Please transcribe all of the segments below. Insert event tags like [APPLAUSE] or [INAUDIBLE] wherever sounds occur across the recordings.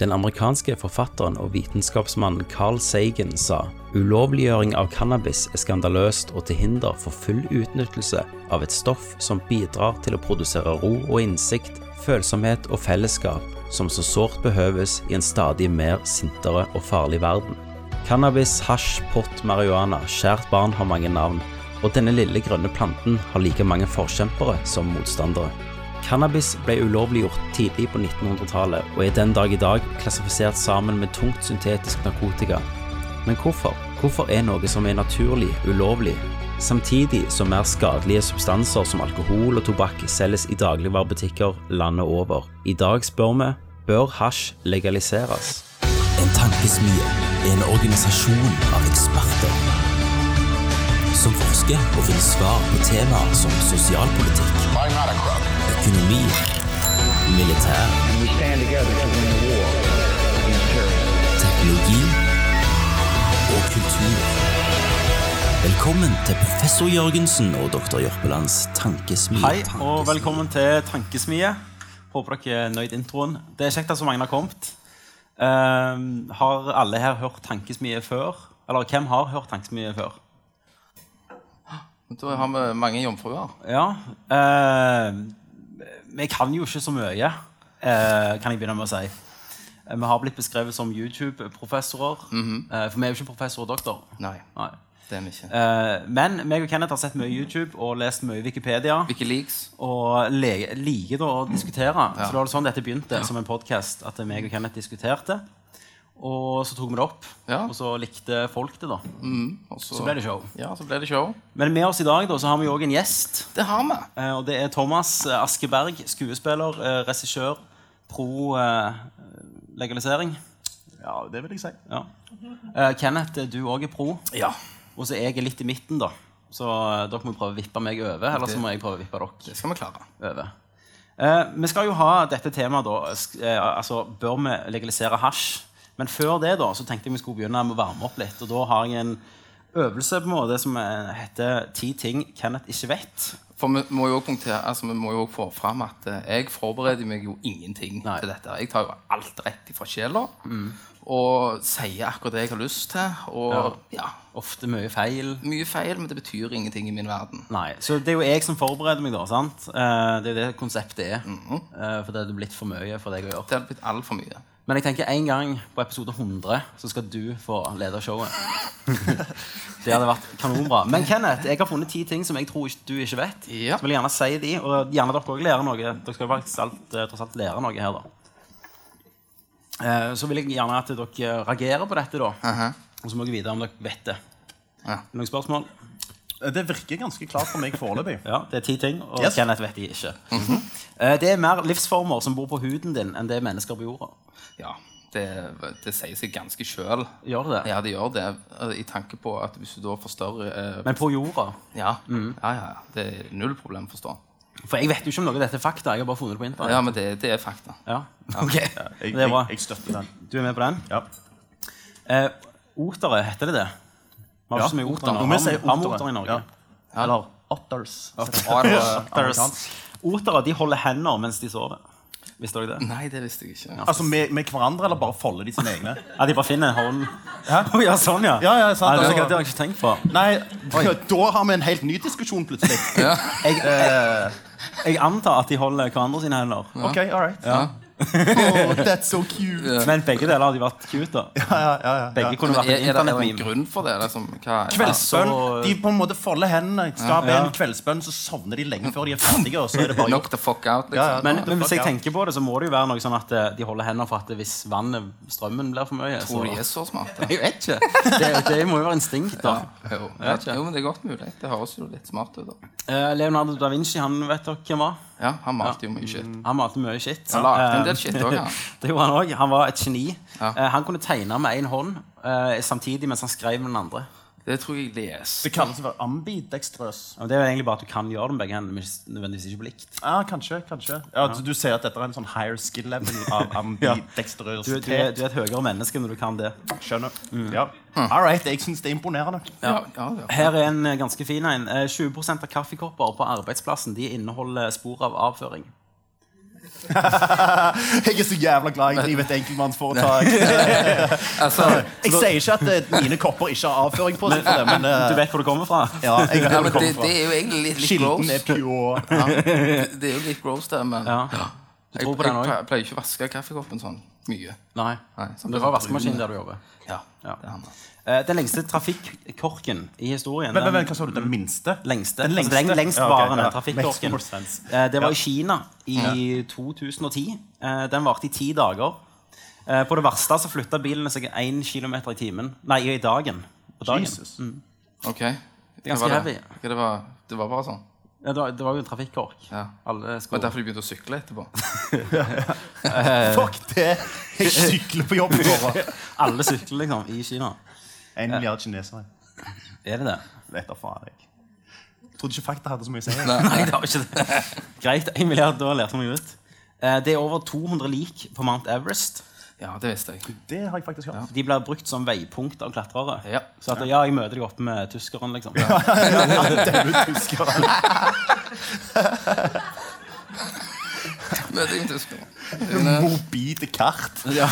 Den amerikanske forfatteren og vitenskapsmannen Carl Sagan sa ulovliggjøring av cannabis er skandaløst og til hinder for full utnyttelse av et stoff som bidrar til å produsere ro og innsikt, følsomhet og fellesskap som så sårt behøves i en stadig mer sintere og farlig verden. Cannabis, hasj, pott, marihuana, kjært barn har mange navn, og denne lille grønne planten har like mange forkjempere som motstandere. Cannabis ble ulovliggjort tidlig på 1900-tallet og er den dag i dag klassifisert sammen med tungt syntetisk narkotika. Men hvorfor? Hvorfor er noe som er naturlig, ulovlig, samtidig som mer skadelige substanser som alkohol og tobakk selges i dagligvarebutikker landet over? I dag spør vi bør hasj legaliseres? En tankesmie er en organisasjon av eksperter som forsker og finner svar på temaer som sosialpolitikk, økonomi, militær, We stand together to win the war against terrorism. teknologi og kultur. Velkommen til professor Jørgensen og doktor Jørpelands tankesmie. Hei, og velkommen til Tankesmie. Håper dere er nøyd introen. Det er kjekt at så mange har kommet. Ehm, har alle her hørt Tankesmie før? Eller hvem har hørt Tankesmie før? Da har vi mange jomfruer. Ja. ehm, vi kan jo ikke så mye, eh, kan jeg begynne med å si. Eh, Vi har blitt beskrevet som YouTube-professorer. Eh, for vi er jo ikke professor og doktor. Nei, Nei. det er vi ikke. Men meg og Kenneth har sett mye YouTube og lest mye Wikipedia. Wikileaks. og liker å diskutere. Så det var sånn dette begynte som en podkast. At meg og Kenneth diskuterte. Og så tok vi det opp, Ja. og så likte folk det. da Og Så ble det show. Ja, så ble det show. Men med oss i dag da, så har vi òg en gjest. Det har vi. eh, Og det er Thomas eh, Askeberg, skuespiller, eh, regissør, pro eh, legalisering. Ja, det vil jeg si. Ja. Eh, Kenneth, du òg er pro. Ja. Og så er jeg litt i midten, da. Så eh, dere må prøve å vippe meg over, eller så må jeg prøve å vippe dere Det skal vi klare. over. Eh, vi skal jo ha dette temaet, da. Altså, bør vi legalisere hasj? Men før det da, så tenkte jeg vi skulle begynne med å varme opp litt. Og da har jeg en øvelse på en måte som eh, heter 'Ti ting Kenneth ikke vet'. For vi må jo punktere, altså vi må jo få fram at eh, jeg forbereder meg jo ingenting Nei. til dette. Jeg tar jo alt rett fra sjela og sier akkurat det jeg har lyst til. Og ja. Ofte mye feil. mye feil, men det betyr ingenting i min verden. Nei, Så det er jo jeg som forbereder meg, da. sant? Eh, det er jo det konseptet er. Eh, for det hadde blitt for mye for deg å gjøre. Det hadde blitt altfor mye. Men jeg tenker en gang på episode 100 så skal du få lede showet. [LAUGHS] det hadde vært kanonbra. Men Kenneth, jeg har funnet ti ting som jeg tror du ikke vet. Ja. Så vil jeg gjerne si de, og gjerne dere òg lærer noe. Dere skal faktisk alt, eh, tross alt lære noe her, da. Eh, Så vil jeg gjerne at dere reagerer på dette, da. Aha. Og så må jeg vite om dere vet det. Ja. Noen spørsmål? Det virker ganske klart for meg foreløpig. [LAUGHS] Ja, det er ti ting, og Yes. Kenneth vet de ikke. Eh, Det er mer livsformer som bor på huden din, enn det er mennesker på jorda. Ja, det, det sier seg ganske sjøl. Gjør det? Ja, det gjør det. eh, I tanke på at hvis du da forstørrer eh, Men på jorda? ja, ja, ja, det er null problem å forstå. For jeg vet jo ikke om noe av dette er fakta. Jeg har bare funnet det på internett. Ja, men det, det er fakta. Ja, ok. Jeg, Det er bra. jeg, jeg støtter den. Du er med på den? Ja. Eh, otere, heter det det? Vi har ikke så mye otere. vi si Har otere. i Norge? Ja. Eller otters. Otters. Otere de holder hender mens de sover. Visste dere det? Nei, det visste jeg ikke. Altså med, med hverandre, eller bare folder de sine egne? Ja, De bare finner en hånd Hæ? [LAUGHS] Ja, sånn, ja. Ja, ja, sant, det, altså. det har jeg ikke tenkt på. Nei, [LAUGHS] da har vi en helt ny diskusjon plutselig. Jeg, jeg antar at de holder hverandre sine hender. Ok, all right. Oh, that's so cute. Men begge deler hadde vært cute. da Ja, ja, ja, ja. Begge kunne vært en er det er det en grunn for det? Liksom, hva, Kveldsbønn. De på en måte folder hendene, skal be en kveldsbønn, så sovner de lenge før de er ferdige, og så er det bare Knock gjort. the fuck out, liksom. Ja, ja. Men, men hvis jeg tenker på det, så må det jo være noe sånn at eh, de holder hendene for at hvis vannet, strømmen blir for mye så... Tror de er så smarte? [LAUGHS] Jeg vet ikke. Det, det må jo være instinkt, da. Jo, jo, men det er godt mulig. Det høres jo litt smart ut. da Eh, Leonardo da Vinci, han vet dere hvem var? Ja, Han malte jo mye shit. Han malte mye shit. Han lagde en del Eh, shit også, han. [LAUGHS] det gjorde han òg. Han var et geni. Eh, han kunne tegne med én hånd eh, samtidig mens han skrev med den andre. Det tror jeg leser. Det kalles for ambidextrøs. Ja, det er jo egentlig bare at du kan gjøre det med begge hendene, men nødvendigvis ikke på likt. Ja, kanskje. kanskje. Ja, så Du ser at dette er en sånn higher skill level av [LAUGHS] Du, ambidextrøsitet. du, er, du er et høyere menneske når du kan det. Skjønner. Ja. All right, jeg syns det er imponerende. Ja, ja, ja. Her er en ganske fin en. Eh, 20 av kaffekopper på arbeidsplassen de inneholder spor av avføring. [LAUGHS] Jeg er så jævla glad jeg driver et enkeltmannsforetak. [LAUGHS] [LAUGHS] Altså, Jeg sier ikke at eh, mine kopper ikke har avføring på seg men, det, men eh, Du vet hvor det kommer fra? ja, jeg vet ja, hvor det kommer fra. det det er jo egentlig litt, litt Kilden er pure. Ja, det er jo litt gross, det, men Ja. jeg, jeg, jeg, pleier- ikke å vaske kaffekoppen sånn mye. Nei. Nei, sånn Du har vaskemaskin der du jobber. Ja, Ja. det er han. Eh, Den lengste trafikkorken i historien Men, men, men hva sa du? Den minste? lengste, Den altså leng- lengstvarende trafikkorken. okay, more sense. Eh, Det var i Kina i 2010. Eh, Den varte i ti dager. Eh, På det verste så flytta bilene seg 1 km i timen. Nei, i dagen. På dagen. Jesus. Ok. Det, det, var det? Okay, det, var, det var bare sånn? Ja, det, var, det var jo en trafikkork. Ja. Alle Det var derfor de begynte å sykle etterpå. [LAUGHS] Fuck det! Jeg sykler på jobb i morgen. [LAUGHS] Alle sykler liksom i Kina. En milliard kinesere. Er det det? Vet da faen jeg. Trodde ikke fakta hadde så mye å si. Nei, det har ikke det. Greit. en milliard, da lærte vi ut. Eh, Det er over 200 lik på Mount Everest. Ja, det visste jeg. Det har jeg faktisk hørt. De blir brukt som veipunkt av klatrere. Ja. Så at, ja, jeg møter deg oppe med tyskeren, liksom. Ja, ja, ja, ja, kart. Ja. Axel Fuck, Star caps, Maps. Mobile kart. Ja.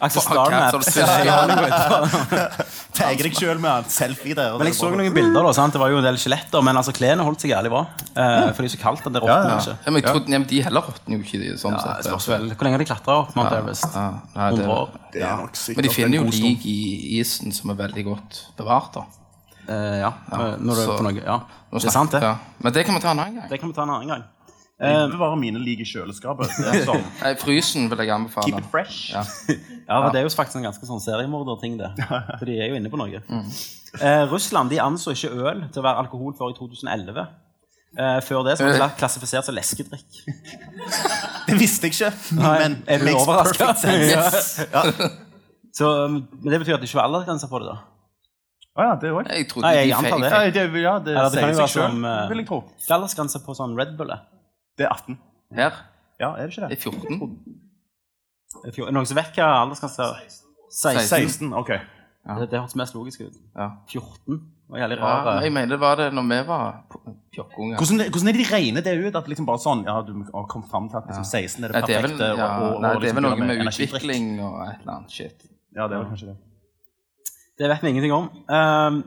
i Hollywood. Tagger deg sjøl med en selfie der. Men jeg er så noen bilder, da, sant? det var jo en del skjeletter, men altså, klærne holdt seg jævlig bra. Eh, for det er så kaldt at det råtner Ja, ja. ikke. Ja, men jeg trodde, ja, de heller råtner jo ikke, de, sånn Ja, det sett. spørs vel. Hvor lenge har de klatra opp Mount Everest? Ja, nei, det, 100 år. Det er nok sikkert men de finner jo lik i isen som er veldig godt bevart. da. Eh, ja, når du er på noe. Ja. Det er sant, det. Ja. Men det kan vi ta en annen gang. Det kan vi ta en annen gang. Jeg bevarer mine like i kjøleskapet. Sånn. [LAUGHS] Nei, frysen vil jeg anbefale. Keep it fresh. Ja. [LAUGHS] Ja, men Det er jo faktisk en ganske sånn seriemorderting, det. [LAUGHS] For de er jo inne på noe. Eh, Russland de anså ikke øl til å være alkohol før i 2011. Eh, før det så var det kla- klassifisert som leskedrikk. Det visste jeg ikke, Nei, men overrasket? perfect sense. Yes. Så, um, men det betyr at det ikke var aldersgrense på det, da? Å ja, det òg. Jeg trodde Nei, jeg de antar fikk- det. Ja, det, ja, det Eller det kan sier seg være som sjøl, eh, vil jeg tro. er aldersgrense på sånn Red Bull. Det er 18. Her Ja, er det ikke er det? er 14. Er det Noen som vet hva aldersgrensa er? 16. 16, ok. Det, det hørtes mest logisk ut. Ja. 14 var jævlig Ja, rar. men jeg mener det var det når vi var pjokkunger. Hvordan, hvordan er det de regner det ut? At liksom bare sånn Ja, du har kommet fram til at liksom 16 er det Ja, det er vel, perfekte. ja, og, og, nei, det er liksom vel noe med, med utvikling og et eller annet shit. Ja, det er vel kanskje det. Det vet vi ingenting om. Um,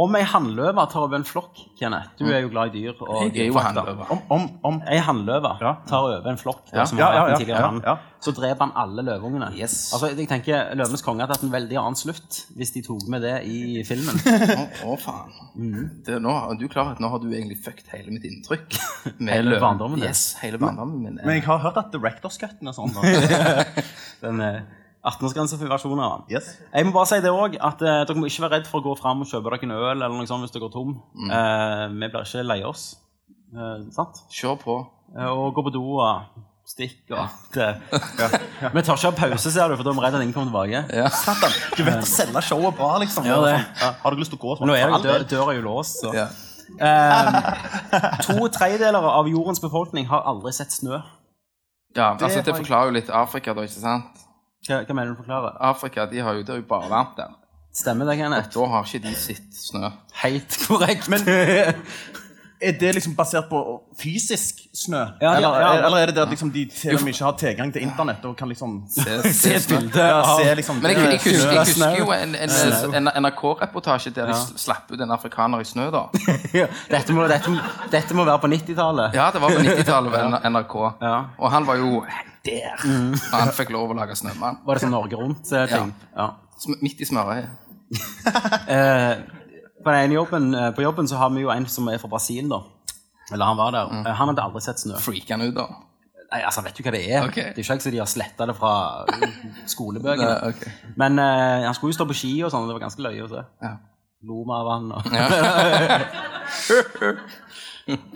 om ei hannløve tar over en flokk, Kenneth Du er jo glad i dyr. Og Jeg er jo hannløve. Om, om, om Ei hannløve Ja. tar over en flokk Ja. som Ja, har ja, vært en ja, tidligere ja, hann. Så dreper han alle løveungene. Yes. Altså, jeg tenker Løvenes konge hadde hatt en veldig annen slutt hvis de tok med det i filmen. [LAUGHS] Å, oh, faen. Det, nå, er du klarer at nå har du egentlig fucked hele mitt inntrykk? [LAUGHS] Med Hele barndommen din. Yes, hele barndommen min. Men jeg har hørt at Directors cut er sånn. Da. [LAUGHS] Den eh, 18-årsgrense for versjonen av den. Yes. Jeg må bare si det òg, at eh, dere må ikke være redd for å gå fram og kjøpe dere en øl eller noe sånt hvis dere går tom. Eh, vi blir ikke lei oss. Eh, sant? Kjør på. Eh, og gå på do og stikk og det. Vi tar ikke ha pause, ser du, for da er vi redd at ingen kommer tilbake. Ja. Satan, du vet å selge showet bra, liksom. Ja, det. Ja, Har du lyst til å gå sånn? Nå er jo det, dør, døra jo låst. Så. Ja. Eh, to tredjedeler av jordens befolkning har aldri sett snø. ja, altså har Det jeg- forklarer jo litt Afrika, da, ikke sant? Hva, hva mener du forklare? Afrika de har jo, det er jo bare varmt der. Stemmer det, Kenneth? Da har ikke de sitt snø. Helt korrekt. Men [LAUGHS] er det liksom basert på fysisk snø? Ja, ja, eller, ja. eller er det det at liksom de til og med ikke har tilgang til internett og kan liksom Se, [LAUGHS] Se se ja, se liksom Men jeg, jeg, husker, jeg husker jo en, en, en NRK-reportasje der de slapp ut en afrikaner i snø, da. [LAUGHS] dette, må, dette, dette må være på 90-tallet. Ja, det var på 90-tallet ved [LAUGHS] NRK. Og han var jo der. Og han fikk lov å lage snømann. Var det sånn Norge Rundt-ting? Ja. Sm- Midt i smøret. Eh, på, jobben, eh, på jobben så har vi jo en som er fra Brasil, da. Eller han var der. Mm. Eh, han hadde aldri sett snø. Freaker han ut, da. Nei, altså, vet du hva det er? Okay. Det er ikke så de har sletta det fra skolebøkene. Nei, ok. Men uh, han skulle jo stå på ski og sånn, og det var ganske løye å se. Ja. Lo vi av han og [LAUGHS]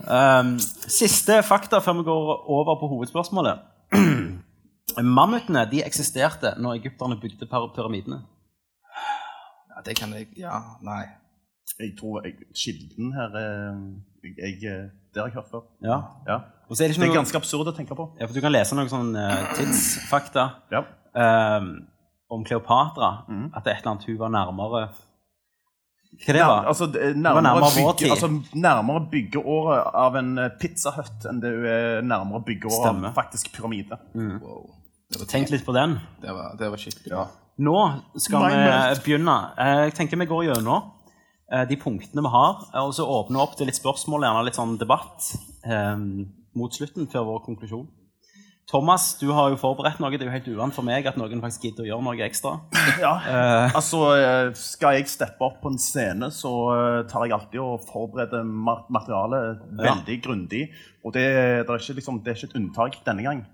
um, Siste fakta før vi går over på hovedspørsmålet. [CLEARS THROAT] Mammutene de eksisterte når egypterne bygde pyramidene. ja, det kan jeg Ja, nei. Jeg tror jeg, kilden her eh, jeg, jeg, eh, Det har jeg hørt før. Ja. Ja. Og så er det Det er ganske absurd å tenke på. ja, for Du kan lese noen sånn eh, tidsfakta Ja. um, om Kleopatra. At det er et eller annet hun var nærmere Hva det Nær, var? altså, det er var nærmere, nærmere bygge, altså, nærmere byggeåret av en pizzahut enn det er nærmere byggeåret av faktisk pyramide. Wow. Tenk litt på den. det var, det var skikkelig bra. Nå skal Nei, vi begynne. Jeg tenker vi går gjennom de punktene vi har, eh, og så åpne opp til litt spørsmål, gjerne litt sånn debatt eh, mot slutten før vår konklusjon. Thomas, du har jo forberedt noe. Det er jo helt uvant for meg at noen faktisk gidder å gjøre noe ekstra. [LAUGHS] Ja, altså eh, Skal jeg steppe opp på en scene, så eh, tar jeg alltid og forbereder materialet veldig grundig. Og det, det, er ikke, liksom, det er ikke et unntak denne gang.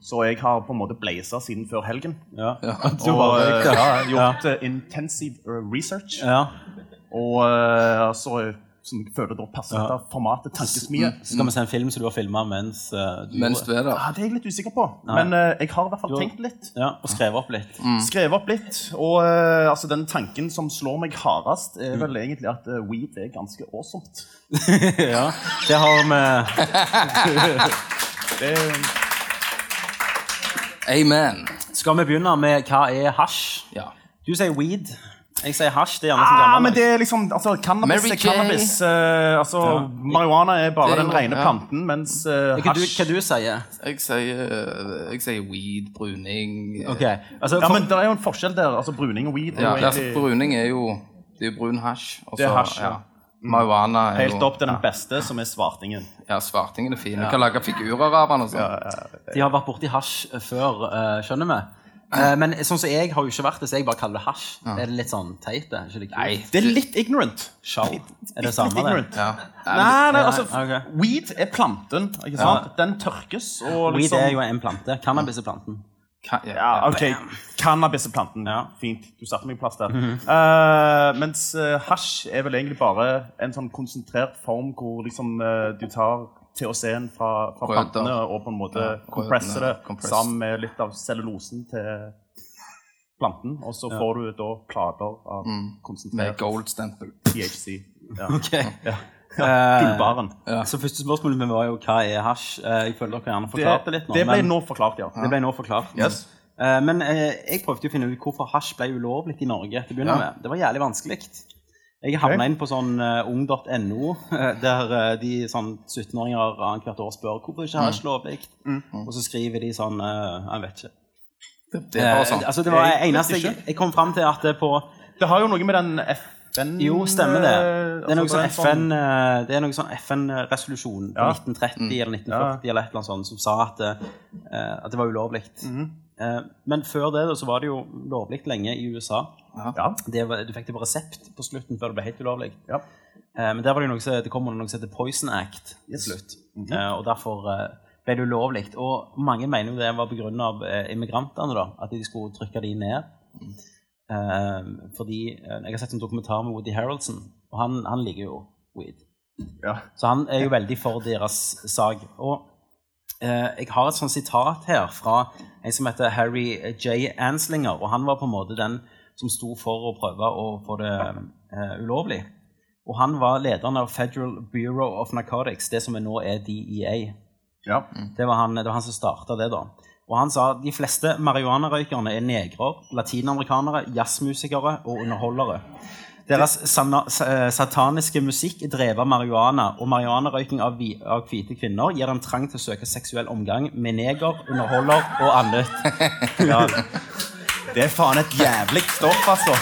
Så jeg har på en måte blaza siden før helgen. Ja. Og bare- eh, ja, gjort eh, intensive eh, research. Ja. Og så altså som jeg føler da passer dette formatet tankesmie. mye skal vi se en film som du har filma mens uh, du Mens du er der. Ja, det er jeg litt usikker på. Men uh, jeg har i hvert fall tenkt litt. Ja, og skrevet opp litt. Skrevet opp litt. Og uh, altså, den tanken som slår meg hardest, er vel egentlig at eh, weed er ganske awesome. [LAUGHS] ja, det har vi [LAUGHS] Det, Amen. Skal vi begynne med hva er hasj? Ja. Du sier weed. Jeg sier hasj. Det er gjerne som ah, gammel. men det er liksom altså, Cannabis Mary er J. cannabis. eh, altså, Marihuana er bare Det er den jo- rene ja. planten, mens eh, Hva du, hasj hva du sier Jeg sier, jeg sier weed, bruning Ok, altså Ja, for, men det er jo en forskjell der. Altså, Bruning og weed er Ja, jo altså, egentlig bruning er jo Det er jo brun hasj. og Det er så- hasj, ja. Marihuana er helt jo opp til den beste, som er svartingen. Ja, svartingen er fin. Du kan lage figurer av den og sånn. De har vært borti hasj eh, før, eh, skjønner vi. Eh, men sånn som jeg har jo ikke vært det, så jeg bare kaller det hasj. Er det litt sånn teit? det? Ikke det? Nei. Det er litt ignorant. Show. Er det samme, det? Ja. Nei, nei, Ja, altså, ok. Weed er planten. ikke sant? Den tørkes. Og Weed liksom, er jo en plante. Cannabis er planten. Ka- ja. Ja, ok. Cannabis er planten. Ja. Fint. Du satte meg på plass der. Eh, mens uh, hasj er vel egentlig bare en sånn konsentrert form hvor liksom du tar THC-en fra, fra plantene og på en måte Ja, kompresser det compress. sammen med litt av cellulosen til planten. Og så får du da plater av mm. konsentrert gold-stempel. THC. Ja. Ok. Ja. Eh, ja. Så første spørsmålet mitt var jo hva er hasj? Eh, jeg føler dere gjerne forklarte det litt nå. det ble men- nå forklart, ja. Det ble nå forklart. Yes. Eh, men eh, jeg prøvde jo å finne ut hvorfor hasj ble ulovlig i Norge. til å begynne Ja. med. Det var jævlig vanskelig. Jeg havna inn på sånn uh, ung.no, eh, der uh, de sånn 17-åringer annethvert år spør hvorfor ikke hasj lovlig. Og så skriver de sånn uh, Jeg vet ikke. Det bare Eh, sånn. altså, det var Jeg eneste jeg, jeg kom fram til at det på Det har jo noe med den FN Jo, stemmer det. eh, Det er noe altså, sånn FN eh, Det er noe sånn FN-resolusjon på Ja. 1930 eller 1940 Ja. eller et eller annet sånt som sa at, det- eh, at det var ulovlig. Eh, Men før det da, så var det jo lovlig lenge i USA. Ja. Det var, du fikk det på resept på slutten før det ble helt ulovlig. Ja. Eh, Men der var det noe, det kommer noe som heter Poison Act til slutt. Eh, Og derfor eh, ble det ulovlig. Og mange mener jo det var pga. Eh, immigrantene, da. At de skulle trykke de ned. Eh, fordi eh, Jeg har sett en dokumentar med Woody Harroldson, og han, han liker jo weed. Ja. Så han er jo veldig for deres sak. Og eh, jeg har et sånt sitat her fra en som heter Harry J. Anslinger, og han var på en måte den som sto for å prøve å få det eh, ulovlig. Og han var lederen av Federal Bureau of Narcotics, det som nå er DEA. ja. Det var han, det var han som starta det, da. Og han sa de fleste marihuanarøykerne er negrer, latinamerikanere, jazzmusikere og underholdere. Deres eh, sataniske musikk er drevet av marihuana, og marihuanarøyking av, av hvite kvinner gir dem trang til å søke seksuell omgang med neger, underholder og annet. [LAUGHS] ja. Det er faen et jævlig stoff, altså.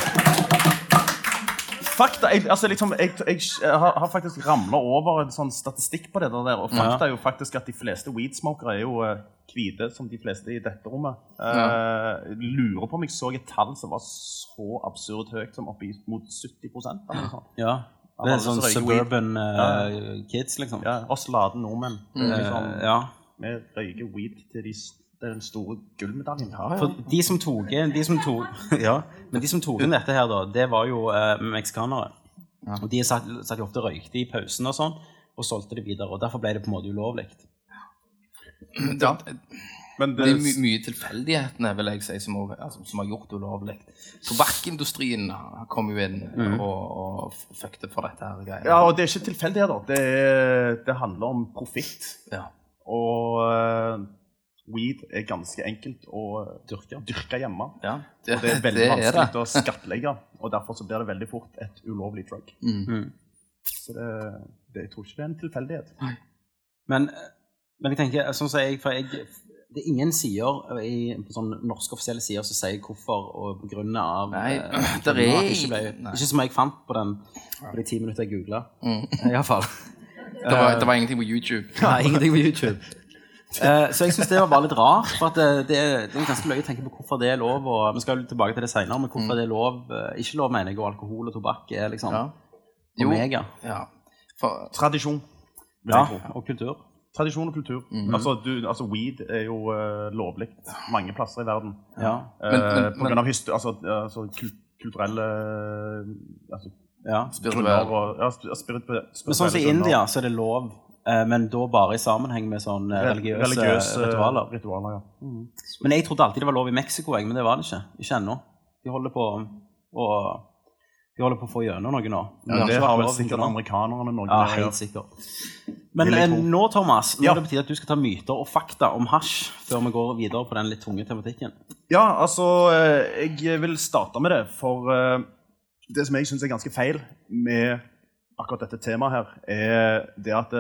Fakta, jeg, altså liksom, jeg, jeg, jeg har, faktisk ramla over en sånn statistikk på det der, og fakta er jo faktisk at de fleste weedsmokere er jo eh, hvite, som de fleste i dette rommet. Uh, lurer på om jeg så et tall som var så absurd høyt som opp mot 70 eller noe sånt. Ja. Det er alle sånn suburban uh, kids, liksom. Ja, oss lade nordmenn. Liksom, Eh, ja. Vi røyker weed til de, den store gullmedaljen. For de som tok de som tok, [LAUGHS] ja, men de som tok inn dette her, da, det var jo eh, meksikanere. Og de satt, satt ofte og røykte i pausen og sånn, og solgte det videre. Og derfor ble det på en måte ulovlig. Det, Men det det, er my mye tilfeldighetene vil jeg si, som, også- altså, som har gjort det ulovlig. Tobakkindustrien kom jo inn og, og fucket for dette her greiene. ja, og det er ikke tilfeldigheter. Det, det handler om profitt. Ja. Og eh, weed er ganske enkelt å dyrke, dyrke hjemme. Ja, Det er [LAUGHS] veldig det er vanskelig det. å skattlegge, og derfor så blir det veldig fort et ulovlig drug. Mm. Så det, det, jeg tror ikke det er en tilfeldighet. Men, men jeg tenker, sånn som jeg, for jeg det er ingen sider i, på sånne norske offisielle sider som sier hvorfor og på grunn av Nei, [CLEARS THROAT] eh, det er ikke, ble, ikke som jeg fant på, den, på de ti minutter jeg googla. Mm. Iallfall. [LAUGHS] Det var, det var ingenting på YouTube. [LAUGHS] Nei, ingenting på YouTube. Eh, så jeg syns det var bare litt rart. For at det, det, er, det er ganske løye å tenke på hvorfor det er lov. Og, vi skal jo tilbake til det senere, men hvorfor det er lov, eh, ikke lov, mener jeg, og alkohol og tobakk er liksom Ja. Jo. omega. Ja. For, Tradisjon. Ja, og kultur. Tradisjon og kultur. Mhm. altså, du, altså, weed er jo uh, lovlig mange plasser i verden. Ja. Uh, Men- men- på grunn av hysto altså, altså, kul kulturelle altså, ja. spirituelle. og ja, sp- spirituelle Men sånn som i India så er det lov, eh, men da bare i sammenheng med sånn eh, religiøse, religiøse ritualer. ritualer ja. Men jeg trodde alltid det var lov i Mexico, men det var det ikke. Ikke ennå. De holder på å de holder på å få gjennom noe nå. Ja, det har vel sikkert amerikanerne noe Ja, helt sikkert. Men eh, nå, Thomas, nå Ja. er det på tide at du skal ta myter og fakta om hasj før vi går videre på den litt tunge tematikken. Ja, altså eh, Jeg vil starte med det, for eh, det som jeg syns er ganske feil med akkurat dette temaet her, er det at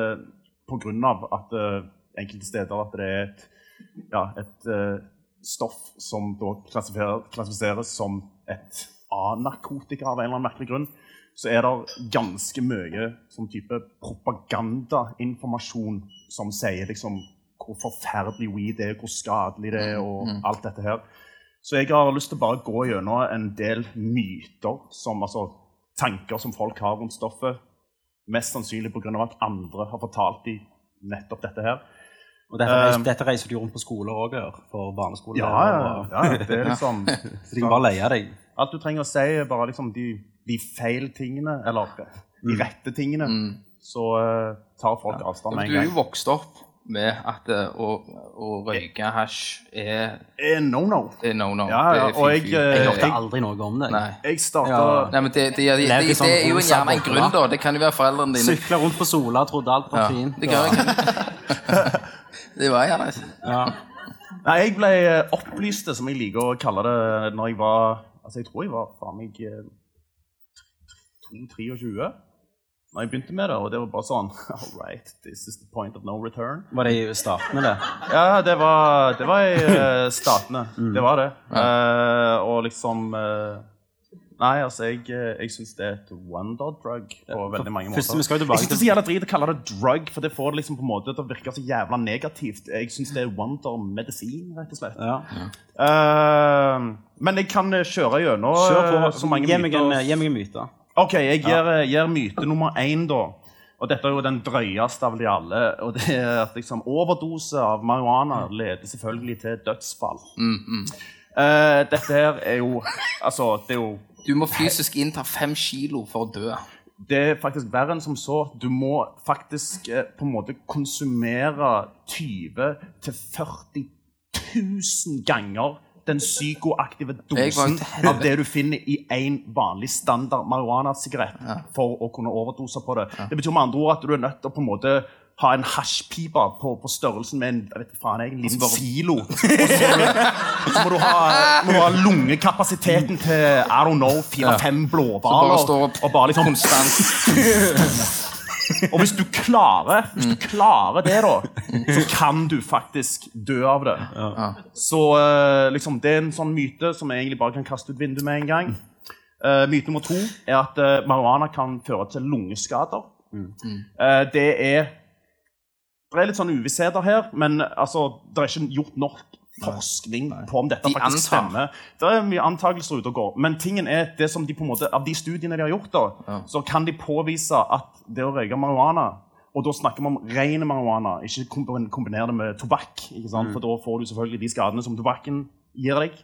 av at uh, enkelte steder at det er et, ja, et uh, stoff som da klassifiseres, som et A-narkotika av en eller annen merkelig grunn, så er det ganske mye sånn type propagandainformasjon som sier liksom hvor forferdelig weed er, hvor skadelig det er, og alt dette her. Så jeg har lyst til å bare gå gjennom en del myter, som, altså tanker som folk har rundt stoffet. Mest sannsynlig pga. at andre har fortalt dem nettopp dette her. Og dette, reiser, Um, dette reiser du rundt på skoler òg, for barneskole. Ja, ja, ja. Det er liksom [LAUGHS] Så de kan bare leie deg. Alt du trenger å si, er bare liksom de, de feil tingene, eller de rette tingene. Så uh, tar folk avstand med du er jo vokst opp med at eh, å, å røyke hasj er, Er No, no. er no-no. Ja, ja, Det er og jeg, fy-fy. eh, Jeg hørte aldri noe om det. Nei. Jeg starta Ja. Nei, men det, det, det, det, Levde det, sånn er jo en, gjerne en grunn, da. Det kan jo være foreldrene dine. Sykla rundt på Sola, trodde alt var Ja, fint. det, kan, [LAUGHS] det var gjerne Ja. Nei, jeg ble eh, opplyst, som jeg liker å kalle det, når jeg var Altså, jeg tror jeg var faen meg eh, 22-23 når jeg begynte med det, og det var bare sånn [LAUGHS] All right, this is the point of no return. Var det i Statene, det? Ja, det var, det var i uh, Statene. Det var det. Uh, og liksom uh, Nei, altså, jeg, eh, jeg syns det er et wonder drug på veldig mange måter. Jeg syns det er så jævla drit å kalle det drug, for det får det liksom på en måte til å virke så jævla negativt. Jeg syns det er wonder-medisin, rett og slett. Ja. Eh, men jeg kan eh, kjøre gjennom Kjør på. eh, så mange myter. gi meg en myte. Ok, jeg gir, eh, gir myte nummer én, da. Og dette er jo den drøyeste av de alle. Og det er at liksom, overdose av marihuana leder selvfølgelig til dødsfall. Eh, dette her er jo Altså, det er jo Du må fysisk innta fem kilo for å dø. Det er faktisk verre enn som så. Du må faktisk eh, på en måte konsumere 20 000-40 000 ganger den psykoaktive dosen av det du finner i en vanlig standard marihuana-sigarett for å kunne overdose på det. Det betyr med andre ord at du er nødt til å på en måte ha en hasjpipe på, på størrelsen med en vet faen, jeg, en liten silo. Og så må du, ha, må du ha lungekapasiteten til I don't know, fire-fem blåhvaler. Og bare liksom konstant. [LAUGHS] og hvis du klarer Hvis du klarer det, da, så kan du faktisk dø av det. Så eh, liksom, det er en sånn myte som jeg egentlig bare kan kaste ut vinduet med en gang. Uh, myte nummer to er at uh, marihuana kan føre til lungeskader. Uh, det er Det er litt sånn uvissheter her, men altså, det er ikke gjort nok forskning på om dette De faktisk antar. stemmer. Det er mye antakelser ute og går. Men tingen er det som de på en måte, av de studiene de har gjort, da, så kan de påvise at det å røyke marihuana og da snakker vi om ren marihuana, ikke kombinere det med tobakk. sant? For da får du selvfølgelig de skadene som tobakken gir deg.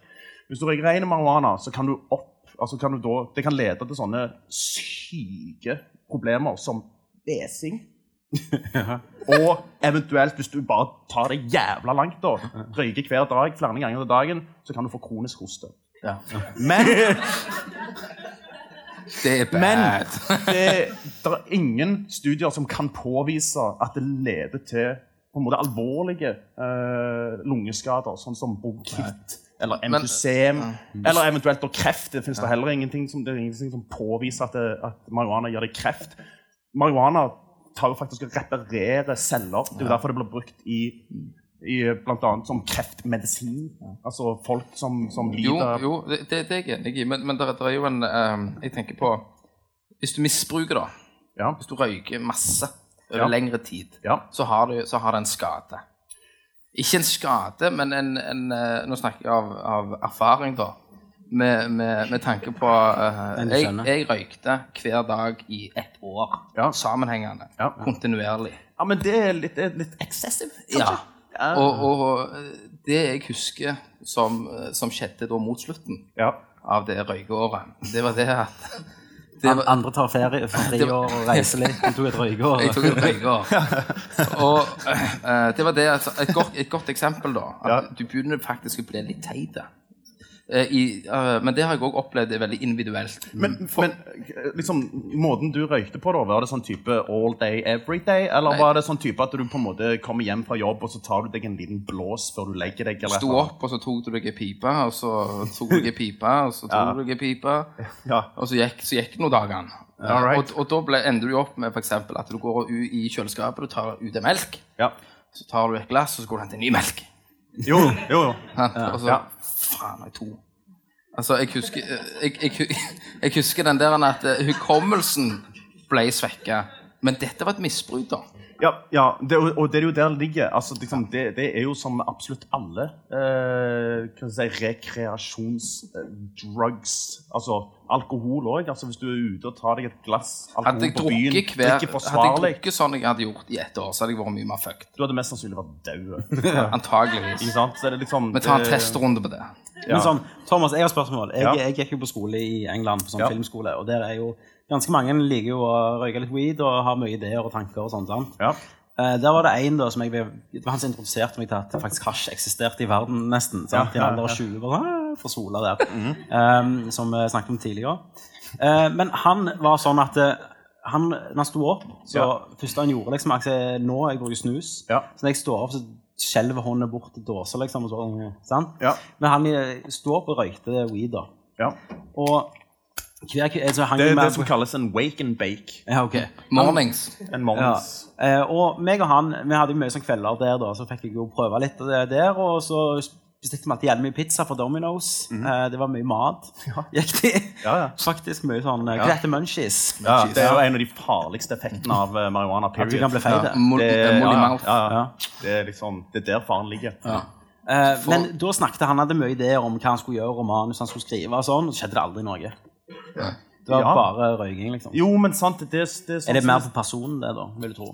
Hvis du røyker ren marihuana, så kan du opp, altså kan du da, det kan lede til sånne syke problemer som besing. [LAUGHS] Og eventuelt, hvis du bare tar det jævla langt, da, røyker hver dag flere ganger til dagen, så kan du få kronisk hoste. Men, [LAUGHS] Det er bad. men det, det er ingen studier som kan påvise at det leder til på en måte alvorlige uh, lungeskader, sånn som bronkitt eller emfysem, eller eventuelt kreft. Det finnes ja. heller ingenting som, det er ingenting som påviser at, det, at marihuana gjør deg kreft. Marihuana tar jo faktisk og reparerer celler. Det er jo derfor det blir brukt i, i annet som kreftmedisin. Altså folk som, som Jo, lider jo det, det det er jeg enig i, men, men det, er jo en eh, Jeg tenker på Hvis du misbruker, da. Ja. Hvis du røyker masse over Ja. lengre tid, Ja. så, har du, så har det en skade. Ikke en skade, men en, en eh, Nå snakker jeg av, av erfaring, da. Med, med, med tanke på uh, jeg, jeg røykte hver dag i ett år. Ja. Sammenhengende. Ja. Kontinuerlig. ja, men det er litt, litt excessive, kanskje? Ja. Og, og eh, det jeg husker som, eh, som skjedde da mot slutten Ja. av det røykeåret, det var det at [LAUGHS] det var, Andre tar ferie for [LAUGHS] tre år og reiser litt. Du tok et røykeår. Jeg tok et røykeår. [LAUGHS] Og uh, det var det, altså, et, godt, et godt eksempel, da. At Ja. du begynner faktisk å bli litt teit. Eh, i, uh, men det har jeg òg opplevd er veldig individuelt. Men, men liksom, måten du røykte på, da, var det sånn type all day, every day? Eller Nei. var det sånn type at du på en måte kommer hjem fra jobb, og så tar du deg en liten blås før du legger deg? Eller Sto opp, og så tok du deg en pipe, og så tok du deg en pipe, og så tok du deg en pipe, [LAUGHS] Ja. og så gikk, så gikk dager. All right. og, og da ble, ender du opp med for eksempel, at du går ut i kjøleskapet og tar ut en melk. ja. Så tar du et glass, og så går du og henter ny melk. Jo, jo, jo. Ja. Og så Ja. Faen, jeg to. Altså, jeg husker, jeg, jeg, jeg husker den der at eh, hukommelsen ble svekka. Men dette var et misbruk, da. Ja, ja det, og det er jo der det ligger. Altså, liksom, det, det er jo som absolutt alle eh, si, rekreasjonsdrugs. Altså alkohol òg. Altså, hvis du er ute og tar deg et glass alkohol på byen, hver, hadde jeg drukket sånn jeg hadde gjort i ett år, så hadde jeg vært mye mer fucked. Du hadde mest sannsynlig vært død. [LAUGHS] Antageligvis. Er det liksom Vi tar en testrunde på det. Men sånn, Thomas, jeg har spørsmål. Jeg, Ja. jeg gikk jo på skole i England, på sånn Ja. filmskole, og der er jo ganske mange liker jo å røyke litt weed og har mye ideer og tanker og sånt. sant? Ja. Eh, der var det en da, som jeg, ble- det var han som introduserte meg til at faktisk hasj eksisterte i verden nesten. sant? I en alder av 20, bare, «Ah, for sola der. Eh, som vi snakket om tidligere. Eh, men han var sånn at eh, han, når han sto opp, så Ja. første han gjorde liksom, altså, Nå jeg bruker snus. Ja. Så når jeg står opp, så skjelver hånda bort til dåser, liksom. Og så, sant? Ja. Men han eh, sto opp og røykte weed, da. ja. Og hver altså, Det er med det som kalles en wake and bake. Ja, ok. Mornings. En Ja. Eh, og meg og han, vi hadde jo mye sånn kvelder der, da, så fikk jeg jo prøve litt av det der. Og så bestilte vi alltid jævlig mye pizza fra Domino's. Eh, det var mye mat. [LAUGHS] Gikk det? Mhm. Ja, ja. Faktisk mye sånn eh, Hva heter munchies? Ja, det er jo en av de farligste effektene av marihuana. marihuana. At du kan bli feit. Det, eh, ja, ja, ja. Ja. Er liksom, det er der faren ligger. Eh, men da snakket han hadde mye ideer om hva han skulle gjøre, og manus han skulle skrive. og sånn, og så skjedde det aldri noe. Det var Ja. bare røyking, liksom. Jo, men sant, det, det, det sånn Er det mer for personen, det, da? vil du tro?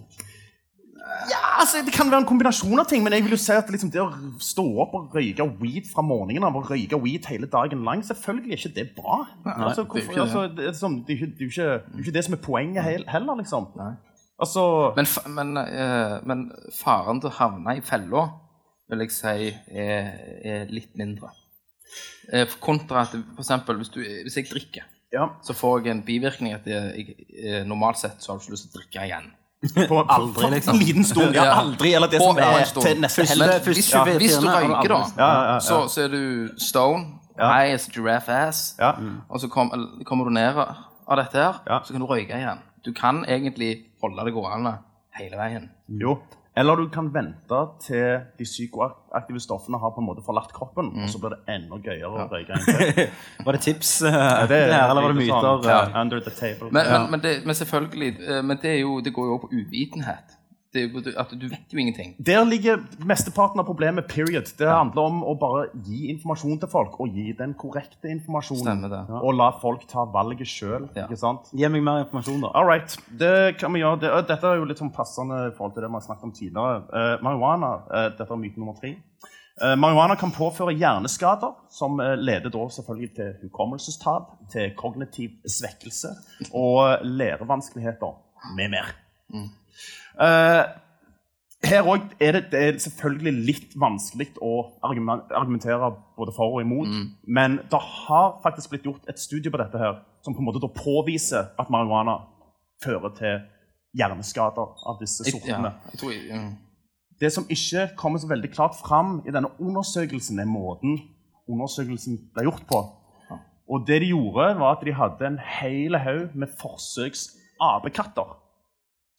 Ja, altså, Det kan være en kombinasjon av ting, men jeg vil jo si at liksom, det å stå opp og røyke weed fra morgenen av og røyke weed hele dagen lang, selvfølgelig er ikke det bra. altså, det er ikke altså, det, er sånn, det, er jo ikke, ikke det som er poenget heller, liksom. Altså, Men, men, eh, men faren til å havne i fella, vil jeg si, er, er litt mindre. Eh, kontra at for eksempel, hvis, du, hvis jeg drikker, ja, så får jeg en bivirkning at jeg, jeg, normalt sett så har du ikke lyst til å drikke igjen. [LAUGHS] på, Aldri, liksom. en liten stund. Ja, aldri, eller det På som er til neste helg. Hvis, ja. hvis du røyker, da, Ja, ja, ja. Så, så er du stone, high as giraffe ass, Ja. og så kom, kommer du ned av dette her, Ja. så kan du røyke igjen. Du kan egentlig holde det gående hele veien. Jo. Eller du kan vente til de psykoaktive stoffene har på en måte forlatt kroppen, og så blir det enda gøyere å røyke en til. [LAUGHS] Var det tips, Ja, det her, eller var det myter? Sånn, under the table. Men, men, men, det, men selvfølgelig, eh, men det, er jo, det går jo også på uvitenhet. Det at du vet jo ingenting. Der ligger mesteparten av problemet, period. Det handler om å bare gi informasjon til folk, og gi den korrekte informasjonen. Stemmer det. Og la folk ta valget sjøl. Ja. Gi meg mer informasjon, da. All right. Det kan vi gjøre. Det, dette er jo litt sånn passende i forhold til det vi har snakket om tidligere. Uh, marihuana, uh, dette er myte nummer tre. Uh, marihuana kan påføre hjerneskader, som leder da selvfølgelig til hukommelsestap, til kognitiv svekkelse og lærevanskeligheter med mer. Eh, her òg er det, det er selvfølgelig litt vanskelig å argumentere både for og imot. Men det har faktisk blitt gjort et studie på dette her, som på en måte påviser at marihuana fører til hjerneskader av disse Jeg, ja, sortene. jeg tror, mm. Det som ikke kommer så veldig klart fram i denne undersøkelsen, er måten undersøkelsen ble gjort på. Og det de gjorde, var at de hadde en hel haug med forsøks apekatter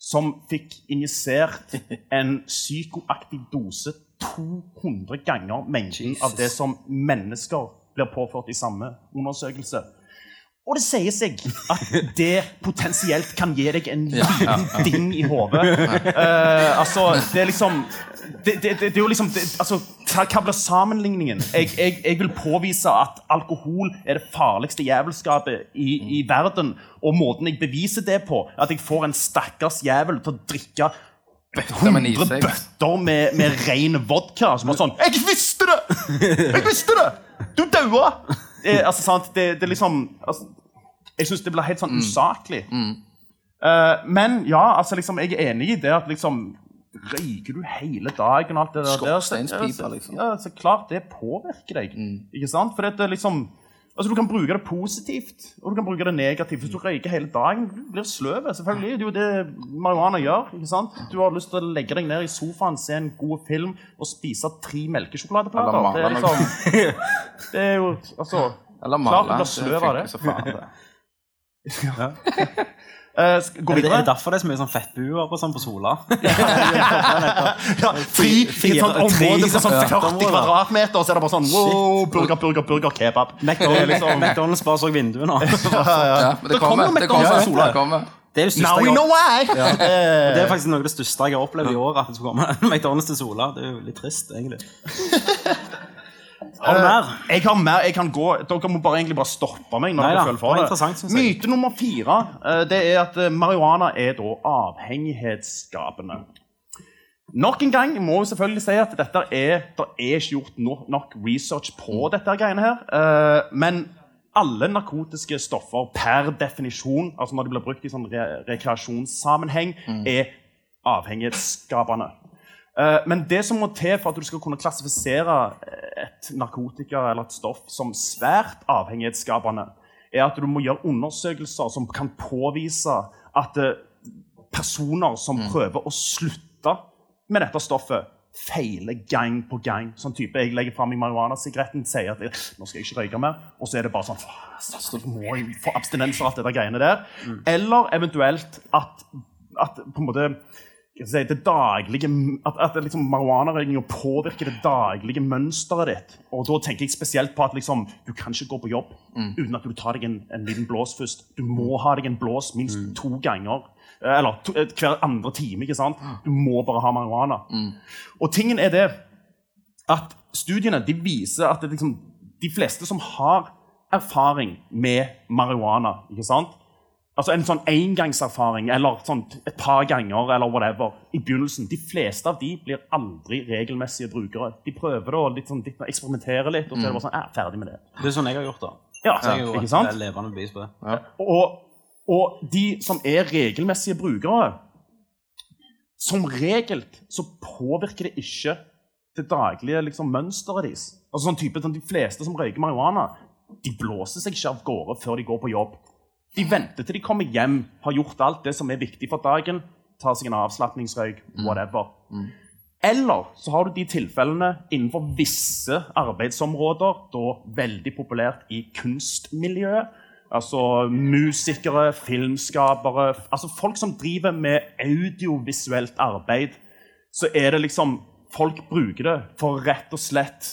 som fikk injisert en psykoaktiv dose 200 ganger mengden av det som mennesker blir påført i samme undersøkelse. Og det sier seg at det potensielt kan gi deg en liten ding i hodet. Uh, altså, det er liksom Det, det, det, er jo liksom altså, hva, blir sammenligningen? Jeg, jeg, jeg vil påvise at alkohol er det farligste jævelskapet i, i verden. Og måten jeg beviser det på, at jeg får en stakkars jævel til å drikke med 100 96. bøtter med, med ren vodka. Som var sånn 'Jeg visste det! Jeg visste det! Du daua!' Eh, altså, sant? Det, det er liksom altså, Jeg syns det blir helt sånn usaklig. Eh, men ja, altså, liksom, jeg er enig i det at liksom Røyker du hele dagen og alt det der? Skorsteinspiper, er- liksom. Ja, så klart det påvirker deg. Ikke sant? For det er liksom Altså, Du kan bruke det positivt, og du kan bruke det negativt. Hvis du røyker hele dagen, du blir sløv. Selvfølgelig. Det er jo det marihuana gjør. ikke sant? Du har lyst til å legge deg ned i sofaen, se en god film og spise tre melkesjokoladeplater. Det er liksom [LAUGHS] Det er jo Altså Eller Klart du blir sløv av det. så [LAUGHS] det. eh, Gå Er det, er det derfor det er så mye sånn fettbuer på, sånn på Sola? [LAUGHS] Ja, fri i et sånt område på sånn 40 kvadratmeter, og så er det bare sånn wow, burger, burger, burger, kebab. [LAUGHS] McDonald's, liksom- McDonald's bare så vinduet nå. [LAUGHS] Ja, men det kommer. Det kommer. Det er det Now we know why! Ja. det er faktisk noe av det største jeg har opplevd i år. At det skulle komme McDonald's til Sola. Det er jo litt trist, egentlig. Har du mer? Jeg har mer, jeg kan gå Dere må bare egentlig bare stoppe meg. når Nei dere føler for det. Myte nummer fire eh, det er at eh, marihuana er da avhengighetsskapende. Nok en gang må vi selvfølgelig si at dette er, det er ikke gjort no, nok research på dette greiene her. eh, men alle narkotiske stoffer per definisjon, altså når de blir brukt i sånn re rekreasjonssammenheng, er avhengighetsskapende. Eh, Men det som må til for at du skal kunne klassifisere et narkotika eller et stoff som svært avhengighetsskapende, er at du må gjøre undersøkelser som kan påvise at eh, personer som prøver å slutte med dette stoffet, feiler gang på gang. Sånn type, Jeg legger fram i marihuanasigaretten sier at nå skal jeg ikke røyke mer, og så er det bare sånn «Faen, så må jeg få abstinenser alt dette greiene der. Eller eventuelt at, at på en måte jeg si, det daglige, at, at liksom marihuanarøykinga påvirker det daglige mønsteret ditt. Og da tenker jeg spesielt på at liksom, du kan ikke gå på jobb uten at du tar deg en, en liten blås først. Du må ha deg en blås minst to ganger. eh, Eller to, eh, hver andre time. ikke sant? Du må bare ha marihuana. Og tingen er det at studiene de viser at det liksom, de fleste som har erfaring med marihuana ikke sant? Altså En sånn engangserfaring eller sånn et par ganger eller whatever, i begynnelsen De fleste av de blir aldri regelmessige brukere. De prøver da litt sånn, litt, eksperimentere litt, og så er det bare sånn, eh, ferdig med det. Det er sånn jeg har gjort, da. Ja, Så jeg er jo ikke sant? levende bevis på det. Og, og de som er regelmessige brukere Som regel så påvirker det ikke det daglige liksom, mønsteret deres. Altså sånn type, sånn, De fleste som røyker marihuana, de blåser seg ikke av gårde før de går på jobb. De venter til de kommer hjem, har gjort alt det som er viktig for dagen, tar seg en avslapningsrøyk, whatever. Eller så har du de tilfellene innenfor visse arbeidsområder, da veldig populært i kunstmiljøet. Altså musikere, filmskapere Altså folk som driver med audiovisuelt arbeid. Så er det liksom Folk bruker det for rett og slett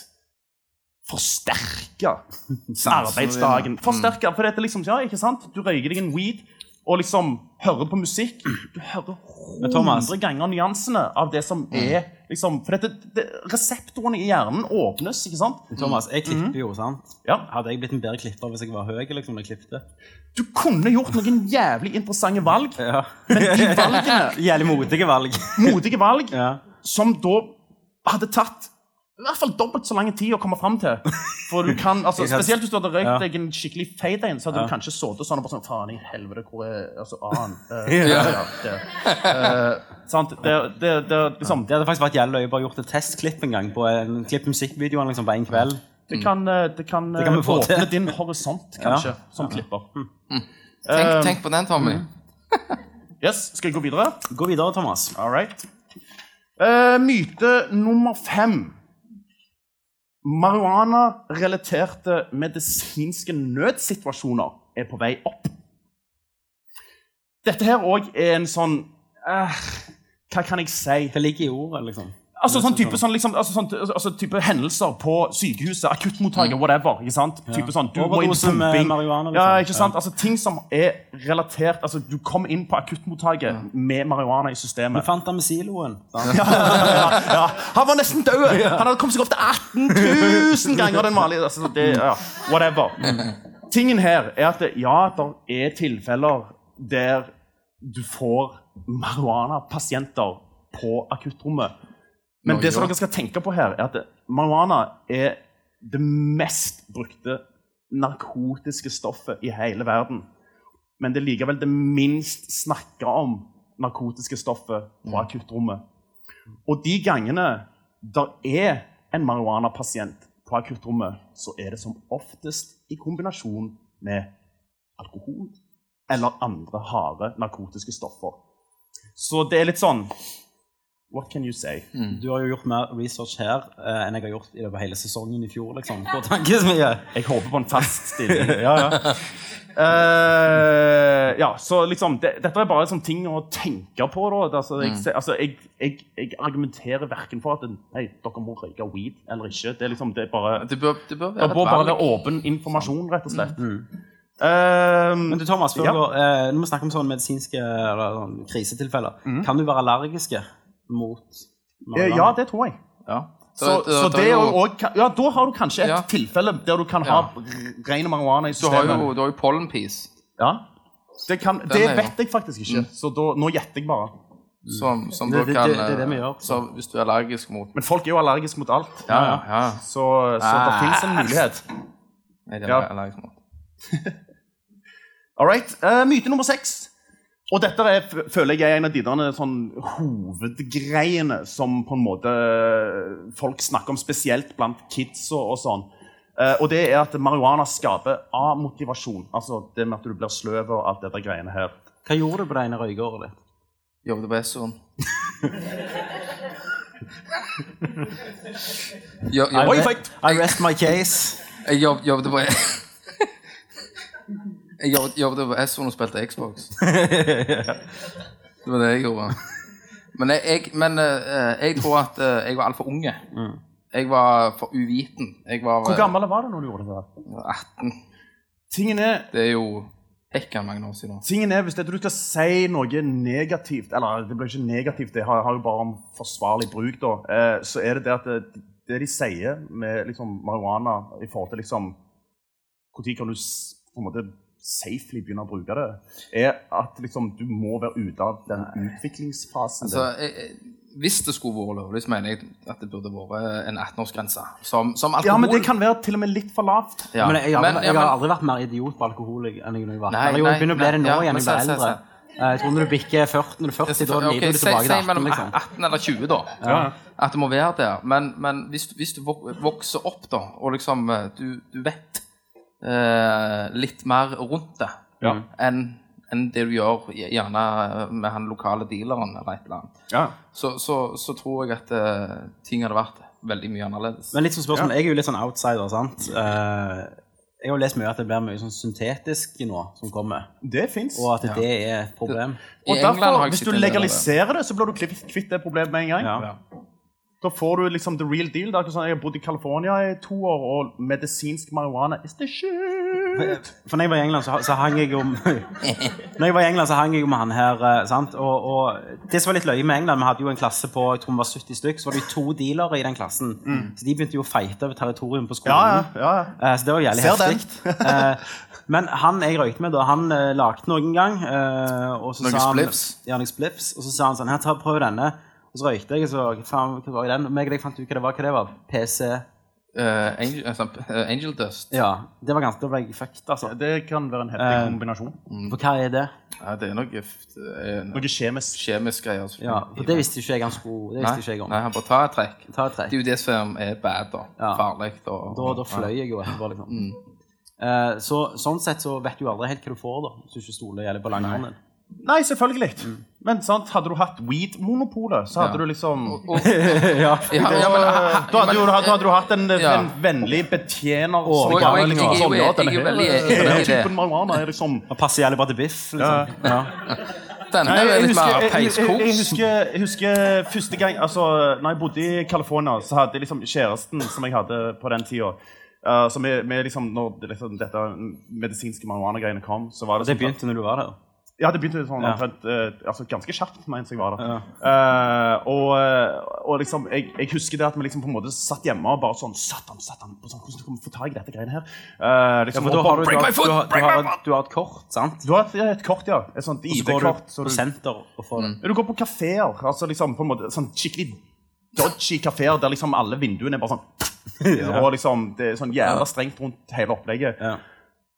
forsterke [LAUGHS] arbeidsdagen. Forsterke, for dette liksom, ja, ikke sant? Du røyker deg en weed og liksom hører på musikk. Du hører hundre ganger nyansene av det som er liksom, For dette, det, reseptorene i hjernen åpnes, ikke sant? Thomas, jeg klipper jo, sant? Ja. Hadde jeg blitt en bedre klipper hvis jeg var høy? liksom, når jeg klippte? Du kunne gjort noen jævlig interessante valg, Ja. men de valgene, [LAUGHS] Jævlig modige valg. modige valg, Ja. som da hadde tatt i hvert fall dobbelt så lang tid å komme fram til. For du kan, altså, [LAUGHS] Spesielt hvis du hadde røykt Ja. deg en skikkelig fade en, så hadde Ja. du kanskje sittet sånn og bare sånn Faen i helvete, hvor er altså, A-en? [LAUGHS] Eh, ja, ja, det, eh, sant? Det, det, det, liksom, Det hadde faktisk vært gjeldig å bare gjort et testklipp en gang på en klipp musikkvideo liksom, på en kveld. det kan, eh, det kan, Det kan vi få åpne din horisont, kanskje, som klipper. Tenk, tenk på den, Tommy. [LAUGHS] Yes, Skal jeg gå videre? Gå videre, Thomas. All right. Uh, myte nummer fem. Marihuana-relaterte medisinske nødsituasjoner er på vei opp. Dette her òg er en sånn eh, Hva kan jeg si? Det ligger i ordet, liksom. Altså sånn type, sånn, liksom, altså, sånn, altså, type hendelser på sykehuset, akuttmottaket, whatever. ikke sant? Type sånn, du må inn pumping. marihuana, Ja, liksom. ikke sant? Altså Ting som er relatert altså Du kom inn på akuttmottaket med marihuana i systemet. Du fant den med siloen. [LAUGHS] Ja, Ja, han var nesten død! Han hadde kommet seg opp til 18 000 ganger den vanlige. Altså, det, ja, whatever. Tingen her er at det, ja, det er tilfeller der du får marihuana-pasienter på akuttrommet. Men Norge det som dere skal tenke på her, er at marihuana er det mest brukte narkotiske stoffet i hele verden. Men det er likevel det minst snakka om narkotiske stoffet på akuttrommet. Og de gangene der er en marihuana-pasient på akuttrommet, så er det som oftest i kombinasjon med alkohol eller andre harde narkotiske stoffer. Så det er litt sånn What can you say? Du har jo gjort mer research her uh, enn jeg har gjort i løpet av hele sesongen i fjor. liksom, på tankesmie. Jeg håper på en fast stilling. [LAUGHS] ja, ja. Uh, ja, så liksom, det, Dette er bare liksom, ting å tenke på. Da. Altså, jeg, se- altså, jeg, jeg, jeg argumenterer verken for at nei, dere må røyke weed eller ikke. Det, er liksom, det, er bare, Det bør, det bør være bare være åpen informasjon, rett og slett. Eh, Men du, Thomas, Ja. vi går, uh, når vi snakker om sånne medisinske eller, sånn, krisetilfeller, kan du være allergiske mot eh, ja, det tror jeg. Ja. Så, Da- da- så det er jo- også, ja, Da har du kanskje et Ja. tilfelle der du kan ha ren marihuana i Du har systemet. jo, du har jo pollenpiece, Ja. Det, kan, det er vet jeg faktisk ikke, så da, nå gjetter jeg bare. som, som Det- det- kan det- det er det vi eh, gjør. Så hvis du er allergisk mot Men folk er jo allergiske mot alt. Ja, ja. ja. Så, så det Ah. fins en mulighet. Nei, det er Ja. allergisk mot. [LAUGHS] All right. Uh, myte nummer seks. Og dette er, føler jeg er en av de der sånn, hovedgreiene som på en måte eh, folk snakker om, spesielt blant kids og, og sånn. Eh, og det er at marihuana skaper A-motivasjon. Altså det med at du blir sløv og alt dette greiene her. Hva gjorde du på det ene røykeåret ditt? Jobbet på Essoen. Jo, jo, Oi, jeg! I rest my case. jeg jobbet på Jeg jobbet, jobbet på Essoen og spilte Xbox. [LAUGHS] Det var det jeg gjorde. Men jeg, jeg, men, eh, jeg tror at eh, jeg var altfor unge. Jeg var for uviten. Jeg var Hvor eh, gammel var du når du gjorde det? der? 18. Tingen er, Det er jo hekken mange år siden. tingen er hvis det, du skal si noe negativt Eller det blir ikke negativt, det har, har jo bare om forsvarlig bruk, da. Eh, så er det det at det, det de sier med liksom, marihuana i forhold til liksom Når kan du på en måte safely begynne å bruke det, er at liksom, du må være ute av den utviklingsfasen. Altså, jeg, jeg, hvis det skulle vært lovlig, så mener jeg at det burde vært en 18-årsgrense. Som, som alkohol. ja, men det kan være til og med litt for lavt. Ja. Men jeg, jeg, har, Men- jeg ja, har aldri vært mer idiot på alkohol enn jeg jeg var Nei, nei, jeg begynner å bli det nå ja, igjen jeg se, blir se, eldre. Eh, Jeg tror når du bikker 40, når du er 40, da Ok, lider du tilbake til 18, mellom liksom. 18 eller 20, da. At det må være der. Men, men hvis, du- hvis du vokser opp, da, og liksom eh, du, du vet litt mer rundt det Ja. enn enn det du gjør gjerne med han lokale dealeren eller et eller annet, Ja. så, så, så tror jeg at uh, ting hadde vært veldig mye annerledes. Men litt som spørsmål, jeg er jo litt sånn outsider, sant? Uh, jeg har jo lest mye at det blir mye sånn syntetisk nå som kommer, Det fins. og at det er et problem. Det, Og derfor, hvis du legaliserer det, så blir du kvitt, kvitt det problemet med en gang. Da får du liksom the real deal. Det er ikke sånn, jeg har bodd i California i to år, og medisinsk marihuana is the shit. For når jeg var i England, så, så hang jeg jo [LAUGHS] Når jeg var i England, så hang jeg jo med han her, eh, sant? Og, og det som var litt løye med England, vi hadde jo en klasse på jeg tror vi var 70 stykk, så var det jo to dealere i den klassen. Så de begynte jo å fighte over territorium på skolen. Ja, ja, ja. Eh, Så det var jævlig heftig. Eh, Men han jeg røykte med, da, han uh, lagde noen gang. og så Noen sa han, spliffs? Ja, noen spliffs. Og så sa han sånn Her, ta prøv denne. Og så røykte jeg, og så faen, hva var den? Og deg fant ut hva det var. Hva det var? PC. uh, angel, altså, eh, angel dust. Ja. Det var ganske Da ble jeg fucked, altså. Det kan være en heftig kombinasjon. For hva er det? Ja, det er noe gift. eh, noe kjemisk. kjemisk greier. Altså. Ja, for Det visste ikke jeg han skulle Det Nei, ikke jeg om. nei, han bare tar et trekk. Ta et trekk. Det er jo det som er bad, da. Ja. Farlig. Og, Da, da fløy jeg jo etterpå, liksom. Eh, så, sånn sett så vet du aldri helt hva du får, da, hvis du ikke stoler på langhånden din. Nei, selvfølgelig. Men sant, hadde du hatt weed-monopolet, så hadde Ja. du liksom [LAUGHS] Ja, ja, men, Da hadde, jo, da hadde du hatt en, Ja. en vennlig betjener Og- jeg- jeg- jeg- jeg jeg er denne jo her, veldig enig i det. typen marihuana er liksom passer jævlig bra til biff. Liksom. Ja. denne Nei, er jeg, litt husker, mer jeg, jeg, jeg, peiskos. husker, jeg husker første gang altså, Når jeg bodde i California, så hadde jeg liksom kjæresten som jeg hadde på den tida uh, så vi, vi liksom, Når det, liksom, dette medisinske marihuana-greiene kom, så var det Det sånn begynte når du var der. Ja, det begynte sånn Ja. omtrent, eh, altså ganske kjapt mens jeg var der. Eh, og, eh, og liksom, jeg, jeg husker det at vi liksom på en måte satt hjemme og bare sånn Satan, satan, sånn, hvordan skal vi få tak i dette greiene her? Eh, Ja, liksom, for da har du, du, break har, my foot, du, har, du, har, du har et kort, sant? Du har et, ja, et kort, ja. Et sånt Og så går du ID-kort. så på du- senter og får den. Du går på kafeer, altså liksom på en måte sånn skikkelig dodgy kafeer der liksom alle vinduene er bare sånn [LAUGHS] Og liksom det er sånn jævla strengt rundt hele opplegget. Ja.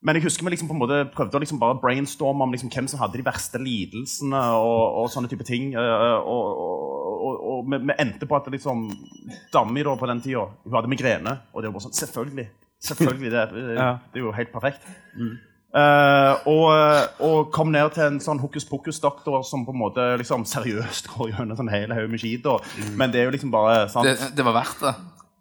Men jeg husker vi liksom på en måte prøvde å liksom bare brainstorme om liksom hvem som hadde de verste lidelsene og, og sånne type ting. eh, Og, og, og, og vi, vi endte på at liksom Dama mi da på den tida hun hadde migrene. Og det var bare sånn Selvfølgelig. Selvfølgelig. Det, [LAUGHS] det, det er jo helt perfekt. Eh, og, og kom ned til en sånn hokus pokus-doktor som på en måte liksom seriøst går gjennom sånn hele haug med skit. Mm. Men det er jo liksom bare sant? Det, det var verdt det.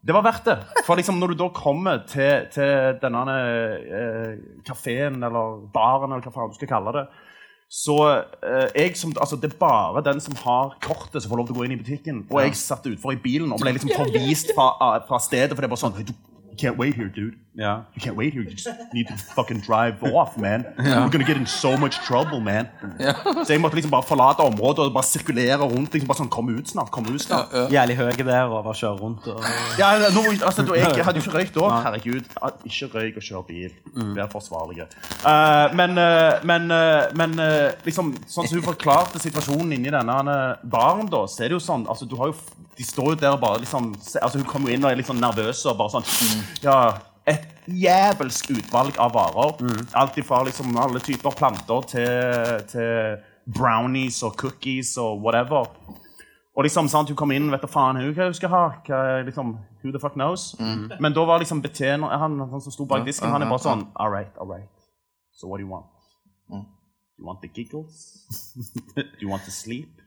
Det var verdt det. For liksom når du da kommer til, til denne eh, kafeen eller baren, eller hva faen du skal kalle det, så eh, jeg som, altså Det er bare den som har kortet, som får lov til å gå inn i butikken. Og jeg satt utfor i bilen og ble liksom forvist fra, ah, fra stedet, for det er bare sånn du, You can't wait here, dude. Yeah. You can't wait here. You just need to fucking drive off, man. [LAUGHS] We're gonna get in so much trouble, man. Så jeg måtte liksom bare forlate området og bare sirkulere rundt. liksom bare sånn, Kom ut snart, kom ut snart. Jævlig høye der og bare kjøre rundt. Og... Ja, nå, altså, da, jeg hadde jo ikke røykt da. Herregud. Ikke røyk og kjør bil. Vær forsvarlige. Uh, men uh, men, uh, men liksom, sånn som hun forklarte situasjonen inni denne baren, da, så er det jo sånn altså, du har jo, De står jo der og bare liksom se- altså, Hun kommer jo inn og er litt sånn nervøs og bare sånn Ja, et jævelsk utvalg av varer. Alt ifra liksom alle typer planter til, til brownies og cookies og whatever. Og liksom, sant, Hun kom inn vet du faen hva hun skal ha. Hva, liksom, who the fuck knows? Men da var liksom betjener, han, han som sto bak disken, han er bare sånn All right, all right. So what do you want? Do you want the giggles? [LAUGHS] do you want to sleep?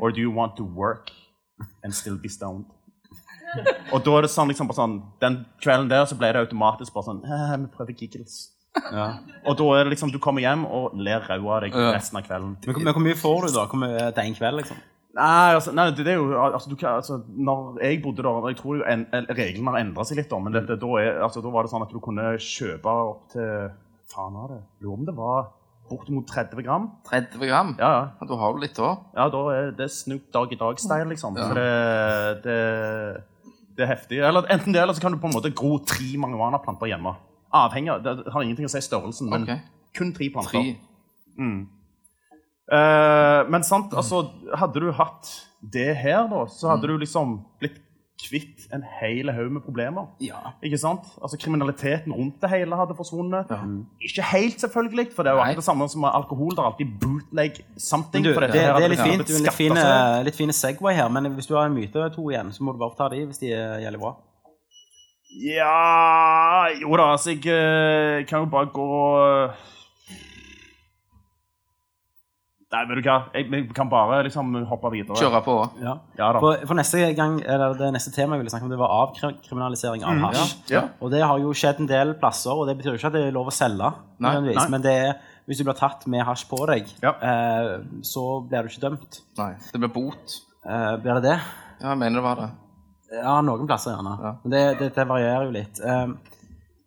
Or do you want to work and still be stoned? Og da er det sånn, liksom, sånn Den kvelden der så ble det automatisk bare sånn «Eh, Vi prøver giggles. Og da er det liksom, du kommer hjem og ler ræva av deg resten av kvelden. Men, men hvor mye får du, da? Hvor mye til en kveld, liksom? Nei, altså, nei det, det er jo altså, du altså, Når jeg bodde der Jeg tror jo en, en, reglene har endra seg litt, da, men dette, da, er, altså, da var det sånn at du kunne kjøpe opp til Faen var det Lurer om det var bortimot 30 gram. 30 gram? Ja, ja. Ja, Da har du litt da. ja da er det Snoop Dogg i dag-style, liksom. Så det, det, det er heftig. Eller enten det, eller så kan du på en måte gro tre marihuanaplanter hjemme. Avhengig av Det har ingenting å si størrelsen, men okay. kun tre planter. Tre. Eh, men sant, altså, hadde du hatt det her, da, så hadde du liksom blitt kvitt en hel haug med problemer. Ja. Ikke sant? Altså, Kriminaliteten rundt det hele hadde forsvunnet. Ikke helt, selvfølgelig, for det er jo akkurat det samme som alkohol. Det er alltid bootleg something. Du, det, det hadde er litt fint, du, litt fine, litt fine Segway her, men hvis du har en myte to igjen, så må du bare ta de hvis de gjelder bra. Ja Jo da, altså, jeg eh, kan jo bare gå Nei, vet du hva, jeg, jeg kan bare liksom hoppe videre. Kjøre på. Ja. Ja da. For, for neste gang, eller det neste temaet jeg ville snakke om, det var avkriminalisering av hasj. Ja. Og det har jo skjedd en del plasser, og det betyr jo ikke at det er lov å selge, Nei, nei. men det er, hvis du blir tatt med hasj på deg, Ja. eh, så blir du ikke dømt. Nei, det blir bot. Eh, blir det det? Ja, jeg mener det var det. Ja, noen plasser gjerne. Ja. Men det, det, det varierer jo litt. Eh,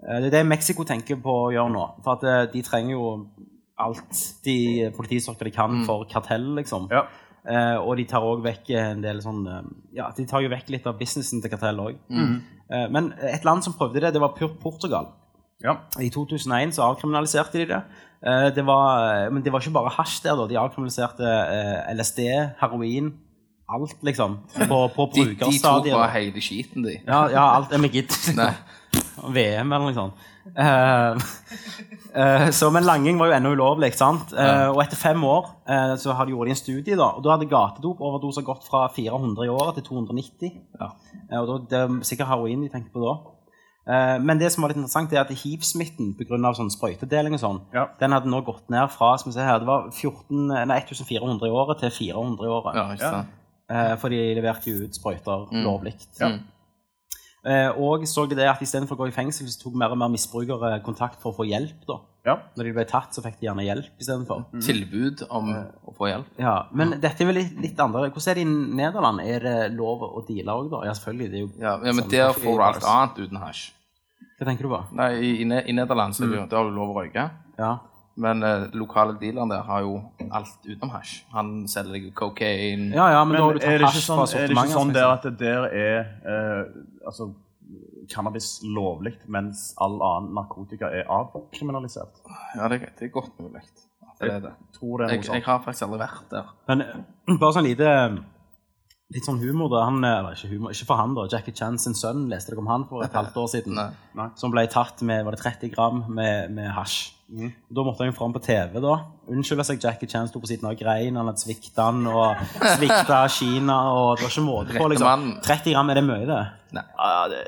eh, det er det Mexico tenker på å gjøre nå. For at eh, de trenger jo alt de politistyrker de kan for kartell, liksom. Ja. Eh, og de tar òg vekk en del sånn eh, Ja, de tar jo vekk litt av businessen til kartell òg. Eh, men et land som prøvde det, det var Pur- Portugal. Ja. I 2001 så avkriminaliserte de det. Eh, det var, men det var ikke bare hasj der, da. De avkriminaliserte eh, LSD, heroin, alt, liksom. På, på [LAUGHS] De, de tok bare hele skiten, de. Ja, ja, alt er med gitt. [LAUGHS] [LAUGHS] VM eller noe sånt. Eh, eh, så, men langing var jo ennå ulovlig. ikke sant? Eh, og etter fem år uh, så hadde de en studie, da, og da hadde gatedopoverdoser gått fra 400 i året til 290. Eh, og da, Det er sikkert heroin de tenker på da. Eh, men det som var litt interessant, er at hiv-smitten pga. Sånn sprøytedeling og sånn, Ja. den hadde nå gått ned fra som vi se her, det var 14, nei, 1400 i året til 400 i året. Ja, ikke sant? Eh, for de leverte jo ut sprøyter lovlig. Mm. Eh, og så det at istedenfor å gå i fengsel, så tok mer og mer misbrukere kontakt for å få hjelp. da. Ja. Når de ble tatt, så fikk de gjerne hjelp istedenfor. Tilbud om å få hjelp. Ja, men dette er vel litt, litt andre Hvordan er det i Nederland? Er det lov å deale òg, da? Ja, selvfølgelig. Det er jo Ja, ja, men sånn- der får du alt annet uten hasj. Hva tenker du på? Nei, i, i, i Nederland så er det har lov å røyke. Ja. Men eh, lokale dealeren der har jo alt utenom hasj. Han selger deg cocaine. ja, ja, men, Men da har du er tatt det ikke hasj sånn, fra er det ikke sånn der at det der er eh, altså, cannabis lovlig, mens all annen narkotika er avkriminalisert? Ja, det, det er godt mulig. Jeg Det er det. Tror det er Jeg, noe jeg sånt. har faktisk aldri vært der. Men eh, bare sånn lite Litt sånn humor, da. Han, eh, eller ikke humor, ikke for han, da. Jackie Chan sin sønn, leste dere om han for et halvt år siden? [LAUGHS] Nei. Som ble tatt med var det 30 gram med, med hasj. Da måtte han jo fram på TV, da. Unnskylde seg. Jackie Chan sto på siden av grein, han hadde svikta han, og svikta [LAUGHS] Kina, og det var ikke måte på, liksom. 30 gram, er det mye, det? Ja, det,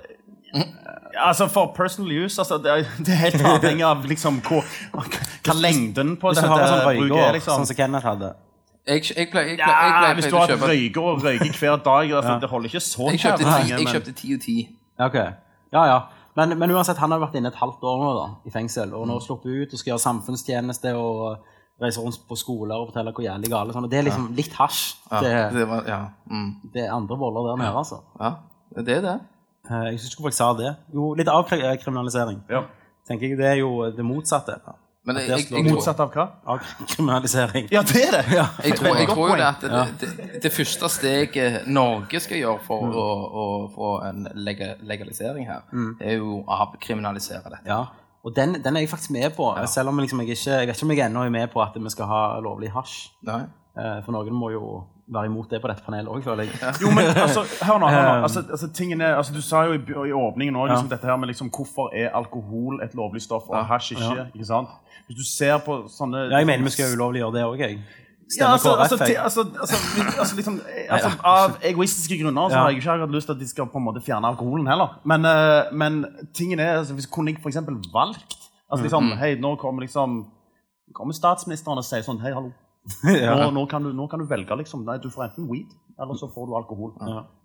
altså For personal use altså, det, er, det er helt avhengig av liksom, hvor, hva lengden på du har en sånn røyker, er. Liksom. sånn som Kenneth hadde. Jeg, jeg pleier jeg, pleier- jeg, Ja, hvis du har et røyker og røyker hver dag altså, Det holder ikke så Jeg kjøpte, ti, jeg kjøpte 10 og 10. Ja. Ja, ja. Men, men uansett, han har vært inne et halvt år nå da, i fengsel, og nå sluppet ut og skal gjøre samfunnstjeneste og reise rundt på skoler og fortelle hvor jævlig gale sånn. Det er liksom litt hasj. Ja, Det, det var, ja. Mm. det er andre voller der nede, altså. ja, det er det. Eh, Jeg husker ikke hvorfor jeg sa det. Jo, litt avkriminalisering. Ja. Tenker jeg det er jo det motsatte Men jeg, jeg, jeg, Motsatt av hva? av [LAUGHS] kriminalisering. Ja, det er det! jeg, tror, jeg tror jo det at det, det, det første steget Norge skal gjøre for å, å få en legalisering her, er jo å avkriminalisere dette. Ja. Og den, den er jeg faktisk med på, selv om liksom jeg ikke Jeg vet ikke om jeg ennå er med på at vi skal ha lovlig hasj. Nei? Eh, For noen må jo være imot det på dette panelet òg, føler jeg. Jo, men altså, hør nå. hør nå. [LAUGHS] Altså, altså, tingen er, altså, du sa jo i, i åpningen òg liksom, Ja. dette her med liksom, hvorfor er alkohol et lovlig stoff og hasj ikke. ikke sant? Hvis du ser på sånne Ja, jeg mener vi skal ulovliggjøre det òg, jeg. Ja, altså, altså, til, altså, altså, altså, liksom, [LAUGHS] eh, altså, Av egoistiske grunner så Ja. har jeg ikke akkurat lyst til at de skal på en måte fjerne alkoholen heller. Men, eh, men tingen er, altså, hvis kunne jeg eksempel valgt altså, liksom, Mm. Hei, nå kommer liksom kommer statsministeren og sier sånn Hei, hallo. [LAUGHS] Ja. Nå, nå, kan du, nå kan du velge liksom Nei, du får enten weed, eller så får du alkohol.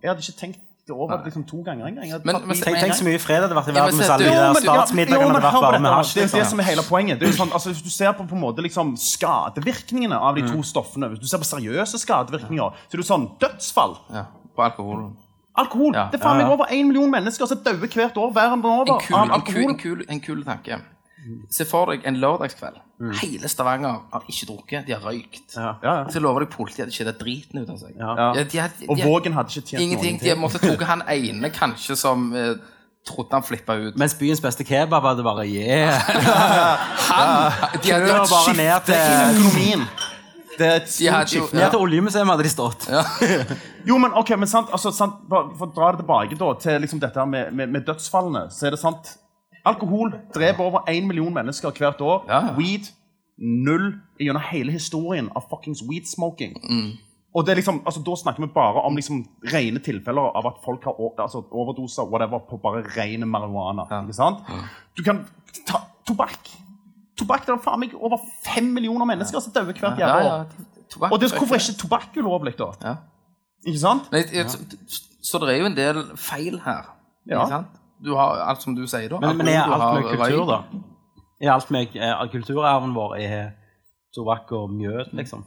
Jeg hadde ikke tenkt det over liksom, to ganger engang. Jeg Men- men- Tenk, tenk så mye fred det hadde vært i Ja, verden hvis alle de der statsmidlagene hadde vært bare med hasj. Det er det liksom. som er hele poenget. Det er sånn, altså, hvis du ser på, på en måte liksom, skadevirkningene av de to stoffene, hvis du ser på seriøse skadevirkninger, så er det sånn dødsfall. Ja, på alkoholen. Alkohol. Ja. Det er faen meg Ja, ja. over én million mennesker som dauer hvert år verden over En kul, av en, kul, alkohol. en, kul, en kul tanke. Se for deg en lørdagskveld. Hele Stavanger har ikke drukket, de har røykt. Ja. Ja, ja. Så lover jeg politiet at de skjedde driten ut av seg. Ja. de, de hadde- Og Vågen hadde ikke tjent Ingenting. noen De måtte tatt han ene kanskje som eh, trodde han flippa ut. Mens byens beste kebab hadde bare yeah. [LAUGHS] han, de hadde hatt bare ned Det til økonomien. Det er et De hadde jo- skifte. Ned til oljemuseet hadde de stått. [LAUGHS] Jo, men ok, men sant, altså, sant For å dra det tilbake da, til liksom dette med, med, med dødsfallene, så er det sant Alkohol dreper over én million mennesker hvert år. Ja, ja. Weed null gjennom hele historien av fuckings weed-smoking. Og det er liksom, altså, Da snakker vi bare om liksom rene tilfeller av at folk har altså, overdoser whatever, på bare ren marihuana. ikke sant? Du kan ta tobakk. Tobakk, Det er faen meg over fem millioner mennesker som dør hvert jævla år. Og det, hvorfor er ikke tobakk ulovlig, da? Ja. Ikke sant? Nei, jeg- Så det er jo en del feil her. Ja. Ikke sant? Du har alt som du sier, da. Men, men er alt med kultur, da? Er alt med er kulturarven vår er tobakk og mjød, liksom?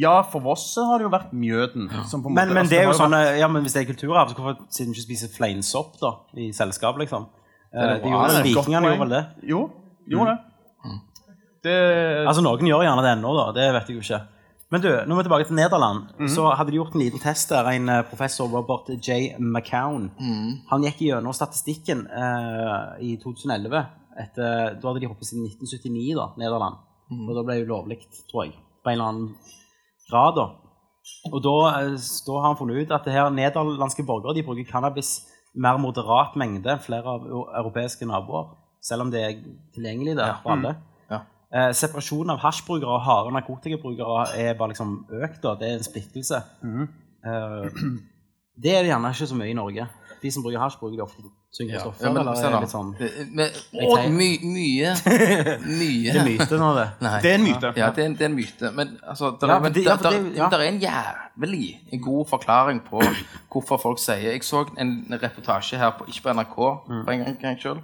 Ja, for Voss har det jo vært Mjøden. Som på en Men, måte, men altså, det er jo sånn eh, Ja, men hvis det er kulturarv, så hvorfor siden ikke spiser fleinsopp da, i selskap, liksom? Eh, det de gjorde, det Vikingene gjorde vel det? Jo, gjorde det. Det Altså, Noen gjør gjerne det ennå, da. Det vet jeg jo ikke. Men du, nå er vi tilbake til Nederland. Så hadde de gjort en liten test der. En eh, professor, Robert J. McCown, han gikk gjennom statistikken eh, i 2011. Etter, da hadde de hoppet siden 1979, da, Nederland. Og da ble det jo lovlig, tror jeg. På en eller annen grad, da. Og da, eh, da har han funnet ut at det her nederlandske borgere de bruker cannabis mer moderat mengde enn flere av europeiske naboer. Selv om det er tilgjengelig der for alle. Eh, separasjonen av hasjbrukere og harde narkotikabrukere er bare liksom økt. da. Det er en splittelse. eh, det er det gjerne ikke så mye i Norge. De som bruker hasj, bruker det ofte Synger stoffer. Ja, men eller er det litt sånn Det- men- Jeg my, mye [LAUGHS] Mye. Det er myte nå, det. Nei. Det er en myte. Ja, det er, en- det er en myte. Men altså, der, Ja, er- men det- der, ja, det- der, ja. der er en jævlig god forklaring på hvorfor folk sier Jeg så en reportasje her, på, ikke på NRK, Mm. for en gang, gang selv,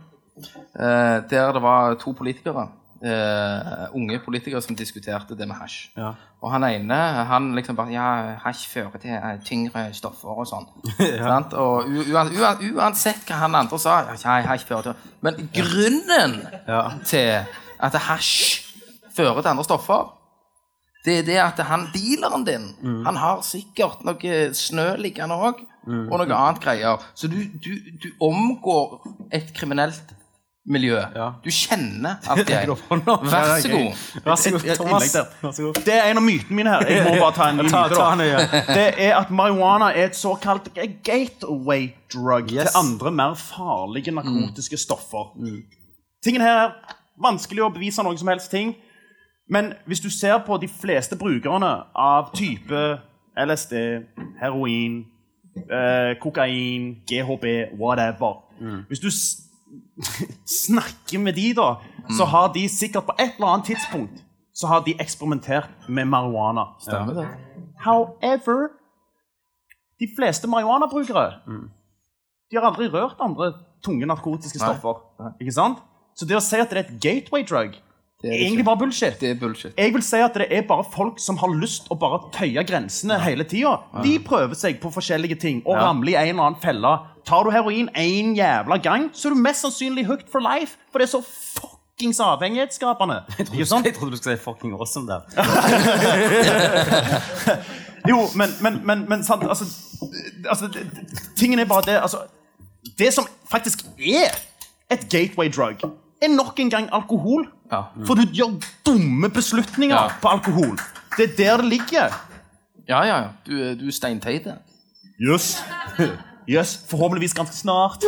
eh, der det var to politikere. Eh, unge politikere som diskuterte det med hasj. Ja. Og han ene han liksom bare Ja, hasj fører til uh, tyngre stoffer og sånn. [LAUGHS] ja. Og uansett hva han andre sa ja, hasj fører til Men grunnen til at hasj fører til andre stoffer det er det at han dealeren din Han har sikkert noe snø liggende òg, og noe annet greier. Så du, du, du omgår et kriminelt miljø. Du kjenner at [LAUGHS] jeg Vær så god. Vær så god, Thomas. Det er en av mytene mine her. Jeg må bare ta en ny [LAUGHS] myte. da. [LAUGHS] Det er at marihuana er et såkalt gateway drug Yes. til andre, mer farlige narkotiske stoffer. Tingen her er vanskelig å bevise noen som helst ting. Men hvis du ser på de fleste brukerne av type LSD, heroin, eh, kokain, GHB, whatever Hvis du snakker med de, da, så har de sikkert på et eller annet tidspunkt så har de eksperimentert med marihuana. Stemmer det. However, de fleste marihuanabrukere De har aldri rørt andre tunge narkotiske stoffer. Ikke sant? Så det å si at det er et gateway drug, Det er egentlig bare bullshit. Det er bullshit. Jeg vil si at det er bare folk som har lyst å bare tøye grensene hele tida. De prøver seg på forskjellige ting og ramler i en eller annen felle. Tar du heroin én jævla gang, så er du mest sannsynlig hooked for life. For det er så fuckings avhengighetsskapende. [LAUGHS] Jeg trodde du skulle si fucking awesome der. [LAUGHS] Jo, men, men, men, men sant, altså, altså Tingen er bare det altså, Det som faktisk er et gateway drug, er nok en gang alkohol. Ja. For du gjør dumme beslutninger Ja. på alkohol. Det er der det ligger. Ja, ja, ja. Du, er- du er steinteit. Yes. yes. Forhåpentligvis ganske snart.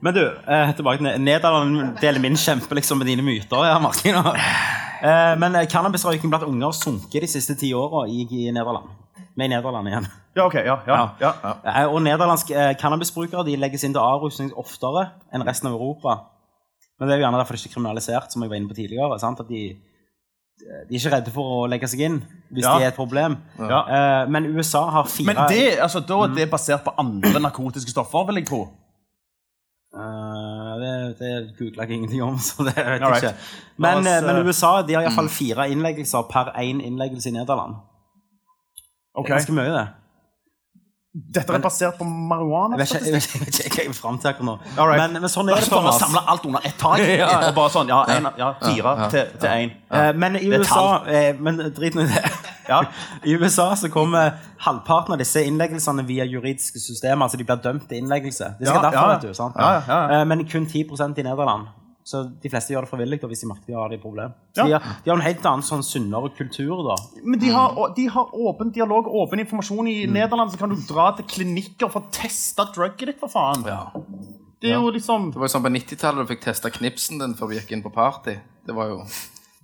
Men du, eh, tilbake til Nederland deler min kjempe liksom med dine myter. Ja, Martin. Eh, men eh, cannabisrøyking blant unger har sunket de siste ti åra i, i Nederland. Med i Nederland igjen. Ja, ok. Ja, ja, ja. Eh, og nederlandske eh, cannabisbrukere de legges inn til avrusning oftere enn resten av Europa. Men det er jo gjerne derfor det ikke er kriminalisert, som jeg var inne på tidligere. Sant? At de, de er ikke redde for å legge seg inn hvis Ja. det er et problem. Ja. Eh, men USA har fire Men det, altså, da er det basert på andre narkotiske stoffer, vil jeg tro. Uh, det, det googla jeg ingenting om, [LAUGHS] så det vet jeg ikke. Men, oss, eh, men eh, USA de har iallfall fire innleggelser per én innleggelse i Nederland. Okay. Det er ganske mye, det. Dette er basert på marihuana? Jeg vet ikke, jeg vet ikke, jeg vet ikke hva jeg til akkurat nå. Right. Men, men sånn er det, for å samle alt under ett tak. [LAUGHS] Og bare sånn, ja, en, ja fire til, til én. Eh, Men i USA eh, Men drit nå i det. Ja. [LAUGHS] I USA så kommer halvparten av disse innleggelsene via juridiske systemer. Altså de blir dømt til innleggelse. Det skal Ja, derfor, ja. vet du. sant? Ja, ja, ja. Eh, Men kun 10% i Nederland. Så de fleste gjør det frivillig hvis de merker de har det problem. Ja. de, har, de har en helt annen sånn sunnere kultur, da. Men de har, de har åpen dialog og åpen informasjon. I Nederland så kan du dra til klinikker for å teste drugget ditt, for faen. Det er jo liksom Det var jo sånn På 90-tallet du fikk testa knipsen din før du gikk inn på party. Det var jo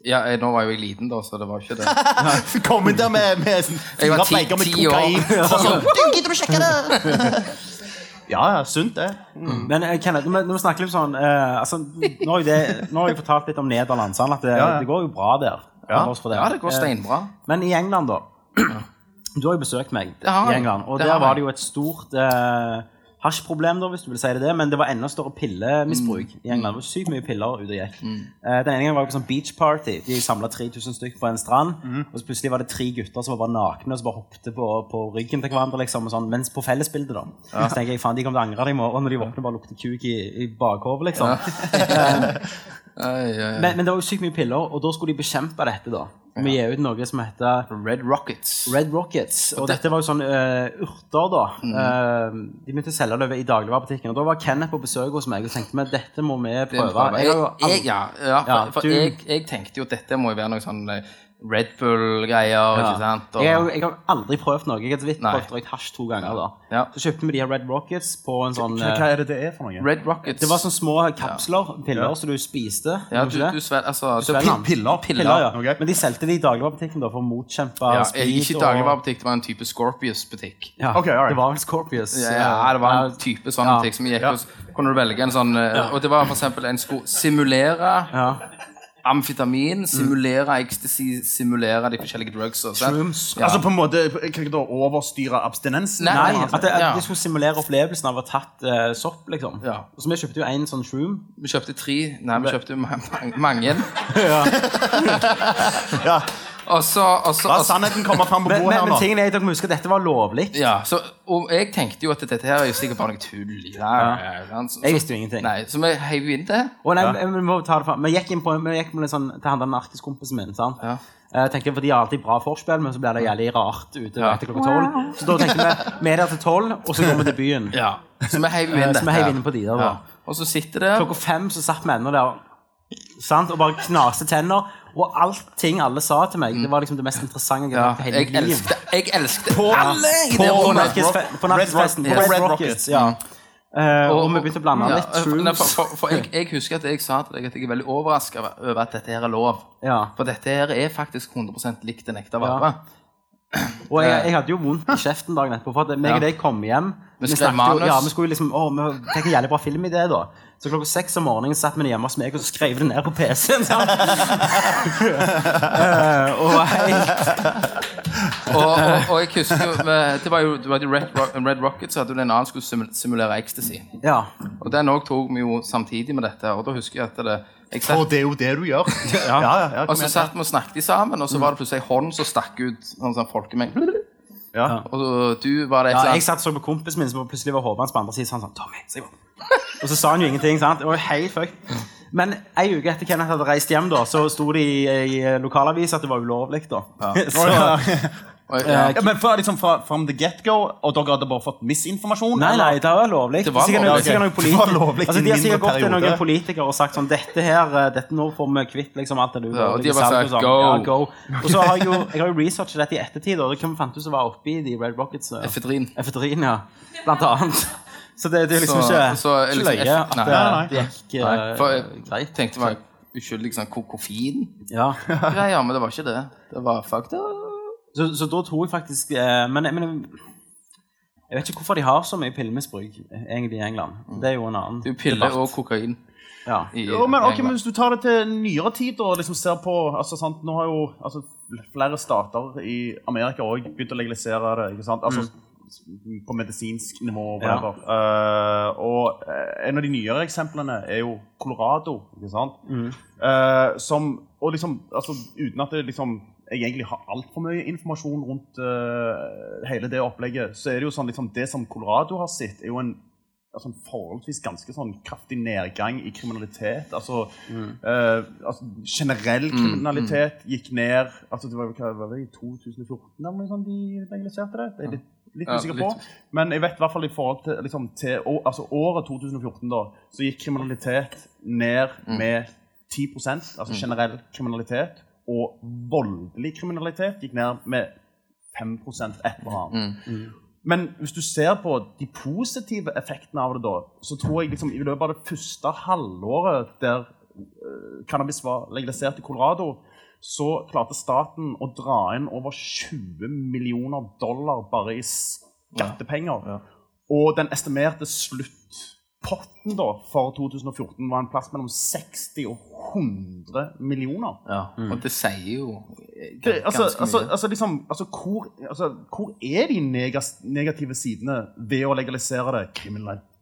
ja, jeg, Nå var jeg jo liten, da, så det var ikke det. [LAUGHS] Kom inn der med, med Jeg var ti- med år. kokain. [LAUGHS] Og sånn, du, gidder du sjekke det? [LAUGHS] Ja, ja, sunt det. Men eh, Kenneth, når vi, vi snakker litt sånn eh, altså, nå, har det, nå har jeg fortalt litt om Nederland. Sånn At det, Ja, ja. det går jo bra der. Ja. det. Ja, det går Eh, steinbra. Men i England, da. Du har jo besøkt meg i. England. Og der var det jo et stort eh, hasjproblem, da, hvis du vil si det det. Men det var enda større pillemisbruk Mm. i England. Det var sykt mye piller ute og gikk. Eh, den ene gangen var det på sånn beach party. De samla 3000 stykker på en strand. Mm. Og så plutselig var det tre gutter som var nakne og så bare hoppet på, på ryggen til hverandre. liksom, sånn, Mens på fellesbildet, da. Så tenker jeg faen, de kommer til å angre det i morgen når de våkner bare lukter kuk i, i bakhovet, liksom. [LAUGHS] Ai, ai, ai. Men, men det var jo sykt mye piller, og da skulle de bekjempe dette, da. Vi ja. gir ut noe som heter Red Rockets. Red Rockets. Og dette var jo sånn uh, urter, da. Eh, de begynte å selge det i dagligvarebutikken. Og da var Kenneth på besøk hos meg og tenkte vi dette må vi prøve. Jeg Jeg, ja, ja, for, Ja, for du- jeg, jeg tenkte jo dette må jo være noe sånn eh, Red Bull-greier, ikke sant? Og, Jeg, jeg har aldri prøvd noe. Jeg har så vidt prøvd røykt hasj to ganger. da Ja. Så kjøpte vi de her Red Rockets på en sånn Hva, eh, hva er det det er for noe? Red Rockets Det var sånne små kapsler, piller, som du spiste. ja, du, du svel, altså, Du svel, pi- Piller? Piller, ja. Okay. Men de solgte de i dagligvarebutikken da for å motkjempe ja, speed. Ikke i dagligvarebutikk, det var en type Scorpius-butikk. Ja, Okay, right. det var vel Scorpius. Ja, det var en type sånn Ja. butikk som gikk Ja. hos kunne du velge en sånn eh, Og det var for eksempel en skulle simulere Ja. Amfetamin, simulere ecstasy, simulere de forskjellige drugs. Og, sånn. Shrooms. Ja. Altså på en måte kan ikke da overstyre abstinensen? Nei, Nei, at, det, at Ja. de skulle simulere opplevelsen av å ha tatt eh, sopp, liksom. Ja. Så vi kjøpte jo en sånn shroom. Vi kjøpte tre Nei, vi kjøpte ma ma mange. [LAUGHS] Ja. [LAUGHS] Og så, og så, La og så sannheten komme fram på Men, bordet men, her men nå. tingen er, dere må huske at dette var lovlig. ja, så, og jeg tenkte jo at dette her er jo sikkert bare noe tull. Ja, ja. Så- Jeg visste jo ingenting. Nei, så vi heiv inn det. Og nei, vi må ta det fra. Vi gikk inn på, vi gikk med sånn, til han der narkiskompisen min. sant? Ja. Jeg tenkte, for De har alltid bra forspill, men så blir det jævlig rart ute Ja. etter klokka tolv. Så da tenkte vi vi er der til tolv, og så går vi til byen. Ja. Så vi heiv Eh, inn så vi heiv inn på de der. Ja. Og så sitter det Klokka fem så satt vi ennå der sant? og bare knaste tenner. Og allting alle sa til meg, det var liksom det mest interessante jeg har hørt i hele mitt liv. jeg elsket alle på det På på narkisfesten. Red På Red Rockets. Ja. Eh, og vi begynte å blande litt for jeg, husker at jeg sa til deg at jeg er veldig overraska over at dette her er lov. Ja. For dette her er faktisk 100% likt en ekte vare. Og jeg, jeg hadde jo vondt i kjeften dagen etterpå. For at meg og deg kom hjem. Vi snakket jo, ja, vi skulle jo liksom, å, vi fikk en jævlig bra filmidé da. Så klokka seks om morgenen satt vi hjemme hos meg og så skrev det ned på PC-en. Sånn. Eh, [LAUGHS] og [LAUGHS] Og, og, og jeg husker jo Det var jo, det var jo Red, Rock, Red Rocket så hadde du en annen skulle simulere ecstasy. Ja. Og den òg tok vi jo samtidig med dette. Og da husker jeg at det jeg satt, Og det er jo det du gjør. [LAUGHS] Ja, ja, ja, Og så satt vi og snakket sammen, og så var det plutselig en hånd som stakk ut. Sånn sånn folkemengde. Ja. Og du var det et ja, jeg satt og så på kompisen min som plutselig var hodet hans på andre siden. Så han sa Tommy, se på. Og så sa han jo ingenting. sant? Det var jo helt fucked. Men ei uke etter Kenneth hadde reist hjem, da, så sto det i, i lokalavisa at det var ulovlig. da. [LAUGHS] så, og, [LAUGHS] ja. Ja, men fra, liksom, fra from the get-go, og dere hadde bare fått misinformasjon? Nei, nei, det var lovlig. Det var sikkert, lovlig, sikkert noen ok. [LAUGHS] Det var lovlig. Altså, de har sikkert gått til noen politikere og sagt sånn Dette her, eh, dette nå får vi kvitt liksom alt det du Ja, og de har bare sagt, sånn. go. Ja, go. Og så har jeg jo, jeg har jo researchet dette i ettertid, og det hvem fant ut som var oppi de Red Rockets? eh, Efedrin. Efedrin, ja. Blant annet. [LAUGHS] Så det, det er liksom ikke, så ikke liksom løye at nei. det, Nei, det gikk eh, Nei, for jeg greit. tenkte var uskyldig sånn ko- koffein. Ja. Men det var ikke det. Det var up. Så, så da tror jeg faktisk eh, men, men jeg vet ikke hvorfor de har så mye pillemisbruk eh, egentlig i England. Det er jo en annen Det er piller debatt. og kokain. Ja. I Jo, men, okay, men Hvis du tar det til nyere tid og liksom ser på altså, sant, Nå har jo altså, flere stater i Amerika òg begynt å legalisere det. ikke sant? Altså, På medisinsk nivå. og Ja. Eh, og en av de nyere eksemplene er jo Colorado. ikke sant? Eh, som, og liksom, altså, Uten at det liksom jeg egentlig har altfor mye informasjon rundt uh, hele det opplegget, så er det jo sånn liksom, det som Colorado har sett, er jo en altså, forholdsvis ganske sånn kraftig nedgang i kriminalitet. Altså, eh, altså generell kriminalitet gikk ned altså, Det var, jo- hva, var det i 2014 eller noe sånt de legaliserte det? Det er litt, litt Ja, usikker litt. på. Men jeg vet i hvert fall i forhold til, liksom, til å- altså, året 2014 da, så gikk kriminalitet ned med 10% altså generell kriminalitet. Og voldelig kriminalitet gikk ned med 5 et eller annet. Men hvis du ser på de positive effektene av det, da, så tror jeg liksom, i løpet av det første halvåret der eh, cannabis var legalisert i Colorado, så klarte staten å dra inn over 20 millioner dollar bare i skattepenger. Og den estimerte sluttpotten da, for 2014 var en plass mellom 60 og 100 millioner. Og det sier jo eh, Det, altså, ganske altså, mye. altså, liksom, altså, hvor, altså, hvor er de negative sidene ved å legalisere det?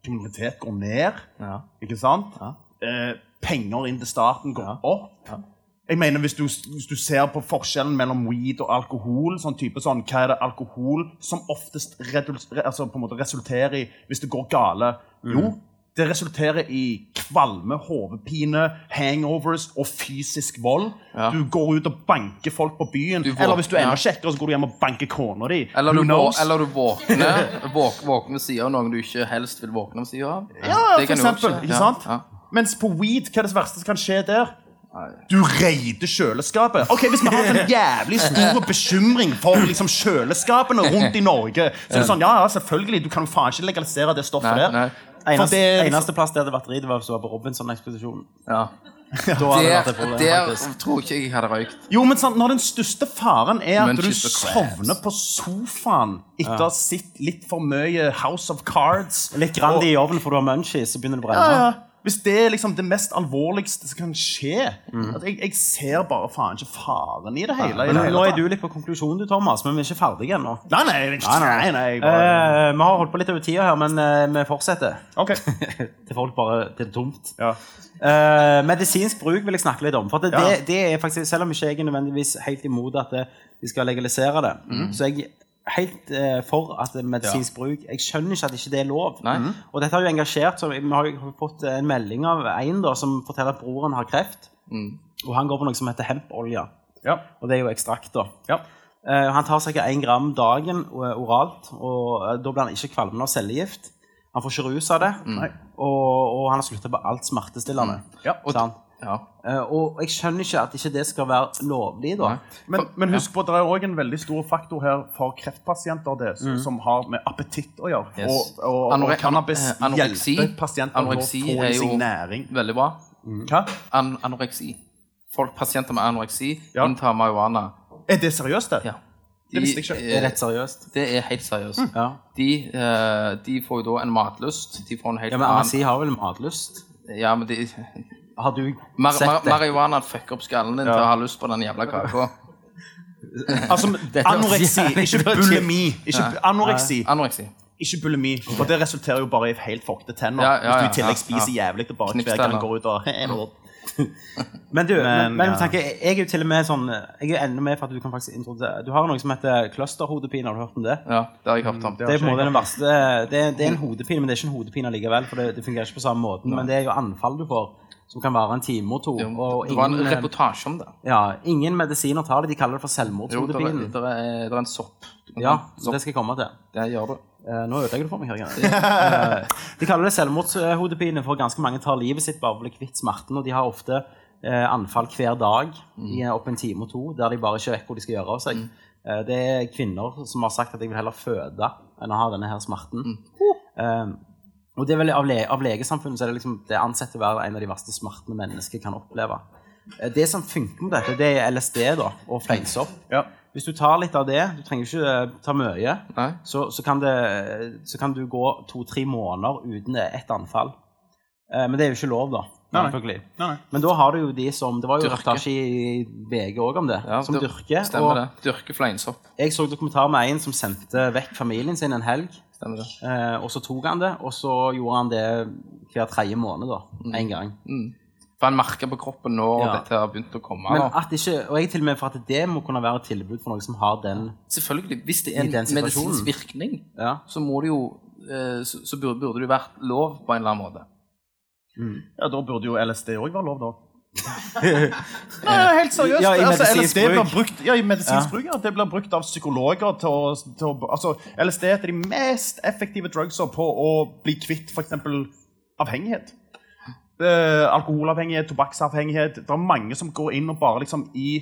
Kriminalitet går ned, Ja. ikke sant? Eh, penger inn til staten går opp. Jeg mener, hvis du, hvis du ser på forskjellen mellom weed og alkohol, sånn type sånn, hva er det alkohol som oftest redul, altså, på en måte resulterer i hvis det går gale? Jo, det resulterer i kvalme, hodepine, hangovers og fysisk vold. Ja. Du går ut og banker folk på byen. Eller hvis du er enda ja. kjekkere, så går du hjem og banker kona di. Eller du, eller du våkner våk, våkner ved siden av noen du ikke helst vil våkne ved siden av. Ja, for eksempel. Ikke sant? ja. Mens på weed, hva er det verste som kan skje der? Du reider kjøleskapet. Ok, Hvis vi har en jævlig stor bekymring for liksom kjøleskapene rundt i Norge, så er det sånn, ja, ja, selvfølgelig, du kan jo faen ikke legalisere det stoffet der. Eneste, det liksom- eneste plass der det hadde batteri, det var hvis du var på Robinson-ekspedisjonen. Ja. Vært Der, problem, der tror ikke jeg hadde røykt. Jo, men sant, når den største faren er at du sovner på sofaen etter å ha sett litt for mye House of Cards Litt Grandi i ovnen for du har munchies, så begynner det å brenne. Ja, ja. Hvis det er liksom det mest alvorligste som kan skje Mm. at jeg, jeg ser bare faen ikke faren i det hele. Ja, Men det hele nå er du litt på konklusjonen, du, Thomas, men vi er ikke ferdige ennå. Nei, nei, nei, nei, nei, bare... Eh, vi har holdt på litt over tida her, men eh, vi fortsetter. Ok. [LAUGHS] Til folk bare Det er tomt. Ja. Eh, medisinsk bruk vil jeg snakke litt om. For det, Ja. det, det er faktisk, Selv om ikke jeg er nødvendigvis helt imot at det, vi skal legalisere det, mm. så jeg helt eh, for at medisinsk bruk Jeg skjønner ikke at ikke det er lov. Mhm. Og dette har jo engasjert så Vi har jo fått en melding av en da, som forteller at broren har kreft. Og han går på noe som heter hempolje. Ja. Og det er jo ekstrakt, da. Ja. Eh, han tar ca. 1 gram dagen eh, oralt, og eh, da blir han ikke kvalmende av cellegift. Han får ikke rus av det, mm. og, og han har slutta på alt smertestillende. Ja. Sant? Ja. Eh, og jeg skjønner ikke at ikke det skal være lovlig, da. Men, men husk på, at det er òg en veldig stor faktor her for kreftpasienter det, som, som har med appetitt å gjøre. Yes. Og, og, og Anore- cannabis eh, anoreksi- hjelper pasienter med å få i seg næring. Veldig bra. Hva? An anoreksi. Folk, pasienter med anoreksi Ja. inntar marihuana. Er det seriøst, det? Ja. Det visste jeg ikke. Det er rett seriøst. Det er helt seriøst. Ja, De, eh, de får jo da en matlyst. De får en helt ja Men anoreksi har vel matlyst? Ja, men de, Har du mar sett mar det? marihuana fucker opp skallen din til å ha lyst på den jævla kaka. [LAUGHS] Altså, [LAUGHS] anoreksi, ikke bulimi. Ikke anoreksi. Anoreksi. Ikke bulimi. For det resulterer jo bare i helt fokte tenner. Ja, ja, ja, Hvis du i tillegg spiser ja. jævlig og bare hver gang går ut og [LAUGHS] Men du, men, Men, ja. tenker, jeg er jo til og med sånn Jeg er enda med for at du kan faktisk introdusere Du har noe som heter clusterhodepine, har du hørt om det? Ja, det har jeg hørt om. Det er på en måte den verste Det er, det er en hodepine, men det er ikke en hodepine likevel, for det, det fungerer ikke på samme måten. Men det er jo anfall du får, som kan vare en time og to. Og Det var en ingen, eh, reportasje om det. ja, ingen medisiner tar det. De kaller det for Jo, det selvmordshodepinen. det er, er en sopp. Ja, sopp. det skal jeg komme til. Det gjør du. Eh, nå ødelegger du for meg. her. Eh, de kaller det selvmordshodepine, for ganske mange tar livet sitt bare for å bli kvitt smerten. Og de har ofte eh, anfall hver dag i eh, opp en time og to, der de bare ikke vet hvor de skal gjøre av seg. Eh, det er kvinner som har sagt at de vil heller føde enn å ha denne her smerten. Eh, og det er vel av, le av legesamfunnet så er det liksom det ansett å være en av de verste smertene mennesker kan oppleve. Eh, Det som funker med dette, det er LSD da, og fleinsopp. Ja. Hvis du tar litt av det, du trenger ikke eh, ta mye, så, så, kan det, så kan du gå to-tre måneder uten ett anfall. Eh, men det er jo ikke lov, da. nei. Nei, nei. Men da har du jo de som Det var jo reportasje i VG òg om det. Ja, som dyrker. Stemmer Og det. Dyrker fleinsopp. jeg så dokumentar med en som sendte vekk familien sin en helg. Stemmer det. Eh, og så tok han det, og så gjorde han det hver tredje måned. da, En gang. For han merker på kroppen når Ja. dette har begynt å komme. Men at ikke, Og jeg er til og med for at det må kunne være et tilbud for noen som har den Selvfølgelig, hvis det er en medisinsk virkning, Ja. så må det jo eh, så, burde, det jo vært lov på en eller annen måte. Ja, da burde jo LSD òg være lov, da. Nei, helt seriøst. Ja, i altså, LSD blir bruk. brukt, ja, i medisinsk bruk. Ja. Det blir brukt av psykologer til å, til å altså, LSD er de mest effektive drugsa på å bli kvitt f.eks. avhengighet. Eh, alkoholavhengighet, tobakksavhengighet. Det er mange som går inn og bare liksom i,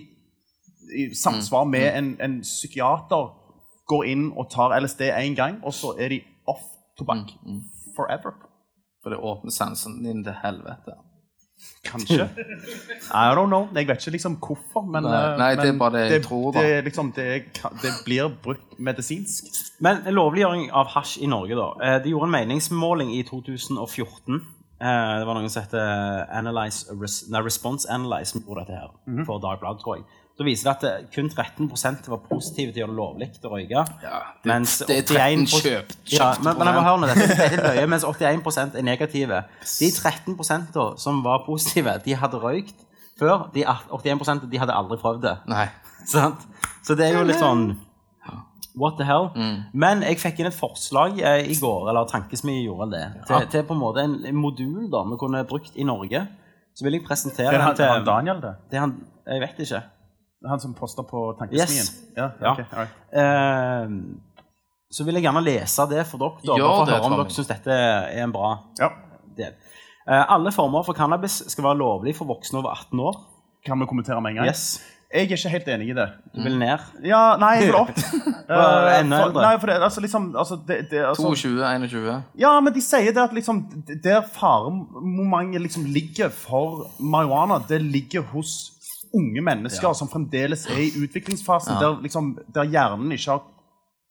i samsvar med en, en psykiater går inn og tar LSD én gang, og så er de off tobakk forever. For det åpner sansen din til helvete. Kanskje. I don't know. Jeg vet ikke liksom hvorfor, men Nei, nei, men det er bare det jeg tror, da. Det, liksom, det, det blir brukt medisinsk. Men lovliggjøring av hasj i Norge, da. Eh, De gjorde en meningsmåling i 2014. Eh, Det var noen som heter Analyze, Response Analyze som gjorde dette her Mhm. for Dagbladet, tror jeg. Så viser det at kun 13% var positive til å gjøre det lovlig å røyke. Ja, det, mens det er 13 81 kjøpt. Ja, men, men jeg høre nå, dette, dette er [LAUGHS] litt løye, mens 81 er negative. De 13 da, som var positive, de hadde røykt før. De 81% de hadde aldri prøvd det. Nei. [LAUGHS] Sant? Så det er jo litt sånn What the hell? Mm. Men jeg fikk inn et forslag eh, i går, eller Tankesmie gjorde det, til, til på en måte en, en modul da vi kunne brukt i Norge. Så vil jeg presentere Det er den han, til han Daniel, det. det er han, Jeg vet ikke. Han som poster på Tankesmien. Yes. Ja, Ja. ok, alright. Eh, så vil jeg gjerne lese det for dere, da, for å det, høre om dere syns dette er en bra Ja. del. Uh, alle former for cannabis skal være lovlig for voksne over 18 år. Kan vi kommentere med en gang? Yes. Jeg er ikke helt enig i det. Du vil ned? Ja, nei, jeg vil opp. [LAUGHS] Eh, enda eldre. nei, for det, altså, liksom, altså, det, det, altså, 22, 21. Ja, men de sier det at liksom, der faremomentet liksom ligger for marihuana, det ligger hos unge mennesker som fremdeles er i utviklingsfasen, der, liksom, der hjernen ikke har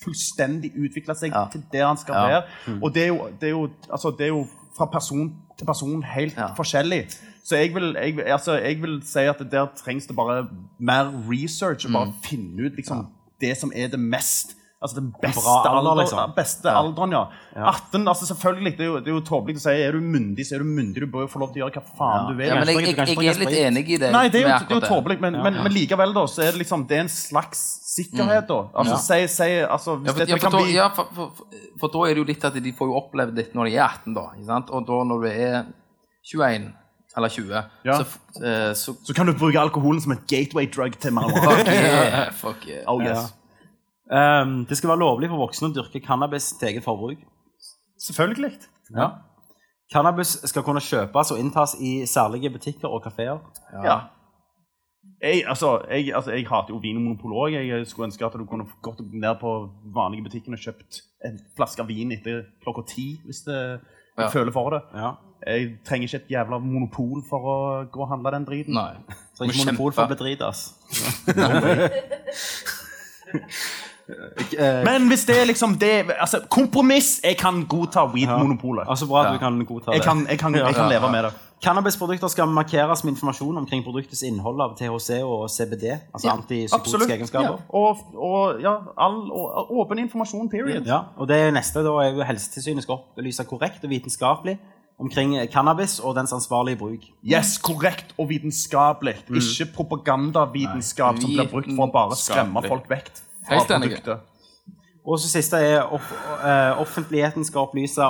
fullstendig utvikla seg til der han skal være. Og det er, jo, det, er jo, altså, det er jo fra person til person helt forskjellig. Så jeg vil, jeg, altså, jeg vil si at der trengs det bare mer research og bare finne ut liksom, det som er det mest Altså den beste, alder, alder, liksom. beste alderen, ja. 18, altså selvfølgelig, det er jo, det er jo tåpelig å si er du myndig, så er du myndig. Du bør jo få lov til å gjøre hva faen du vil. Ja, men jeg, jeg, jeg, jeg er litt enig i det. Nei, det er jo, det er jo tåpelig, men, men, men likevel da, så er det liksom, det er en slags sikkerhet da. Altså, si, si, altså, hvis Ja, for, ja, for, kan bli... ja, for, for, for da er det jo litt at de får jo opplevd det når de er 18, da. Ikke sant? Og da når du er 21 eller 20, Ja. så, eh, så Så kan du bruke alkoholen som et gateway drug til [LAUGHS] marihuana. Fuck yeah. Fuck yeah. Oh, yes. Um, det skal være lovlig for voksne å dyrke cannabis til eget forbruk. Selvfølgelig. Ja. Cannabis skal kunne kjøpes og inntas i særlige butikker og kafeer. Ja. Jeg, altså, jeg, altså, jeg hater jo vinmonopol òg. Jeg skulle ønske at du kunne gått ned på vanlige butikken og kjøpt en flaske vin etter klokka ti, hvis det, du Ja. føler for det. Ja. Jeg trenger ikke et jævla monopol for å gå og handle den driten. Nei. Så ikke monopol kjempe. for å bli dritas. [LAUGHS] [LAUGHS] [LAUGHS] Men hvis det er liksom det altså, Kompromiss! Jeg kan godta weed-monopolet. Altså bra at du kan godta det. Jeg kan, jeg kan, jeg kan leve med det. Cannabisprodukter skal markeres med informasjon omkring produktets innhold av THC og CBD, altså antipsykotiske Absolutt. egenskaper. Ja. Og, og ja, all, og, åpen informasjon, period. Ja, og det neste da er jo Helsetilsynet skal opplyse korrekt og vitenskapelig omkring cannabis og dens ansvarlige bruk. Yes, korrekt og vitenskapelig. Ikke propagandavitenskap som blir brukt for å bare skremme folk vekk Helt enig. Og så siste er off eh, offentligheten skal opplyse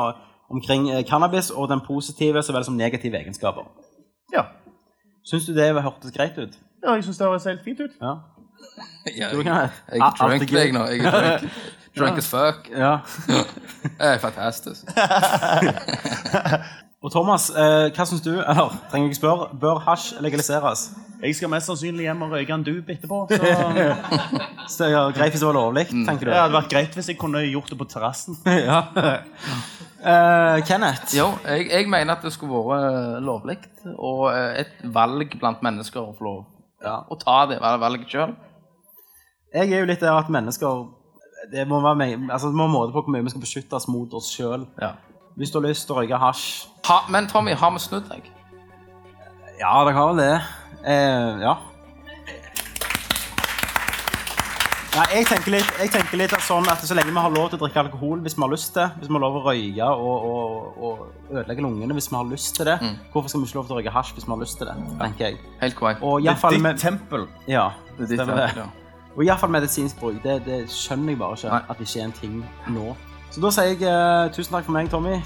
omkring eh, cannabis og den positive så vel som negative egenskaper. Ja. Syns du det hørtes greit ut? ja, jeg syns det høres helt fint ut. Ja. [LAUGHS] Jeg, kan- jeg Ah, er drunk deg nå. Jeg er drunk. [LAUGHS] Drunk as fuck. ja. [LAUGHS] Det er fantastisk. Og Thomas, eh, hva syns du, eller trenger jeg ikke spørre, bør hasj legaliseres? Jeg skal mest sannsynlig hjem og røyke en dub etterpå. Så [LAUGHS] Så er greit hvis det var lovlig, tenker du? det hadde vært greit hvis jeg kunne gjort det på terrassen. [LAUGHS] ja. uh, Kenneth, Jo, jeg, jeg mener at det skulle vært lovlig, og eh, et valg blant mennesker å få lov ja. å ta det valget sjøl. jeg er jo litt der at mennesker det må være med, altså, det må måte på hvor mye vi skal beskytte oss mot oss sjøl. Ja. Hvis du har lyst til å røyke hasj Ha, men Tommy, har vi snudd deg? Ja, dere har vel det. Eh, ja. Nei, jeg tenker litt, jeg tenker litt at sånn at så lenge vi har lov til å drikke alkohol hvis vi har lyst til, hvis vi har lov til å røyke og, og, og ødelegge lungene hvis vi har lyst til det, hvorfor skal vi ikke lov til å røyke hasj hvis vi har lyst til det, tenker jeg. Helt korrekt. Og i Det fall er ditt med, tempel. ja, Det er ditt tempel. ja. Og i hvert fall medisinsk bruk, det, det skjønner jeg bare ikke Nei. at det ikke er en ting nå. Så da sier jeg uh, tusen takk for meg, Tommy.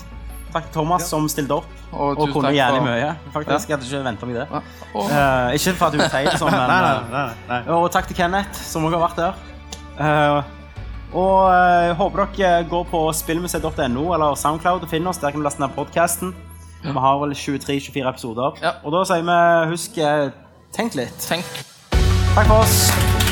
Takk Thomas som stilte opp Og og, kunne gjerne for- mye. Faktisk, jeg hadde ikke ventet meg det. Ja. Og, Eh, ikke for at du er feil sånn, [LAUGHS] men Nei, nei, eh, nei, nei. Og takk til Kenneth, som også har vært der. Uh, og uh, håper dere går på spillmuseet.no eller Soundcloud og finner oss. Der kan du laste ned podkasten. Vi har vel 23-24 episoder. Ja. Og da sier vi husk eh, tenk litt. tenk Takk for oss.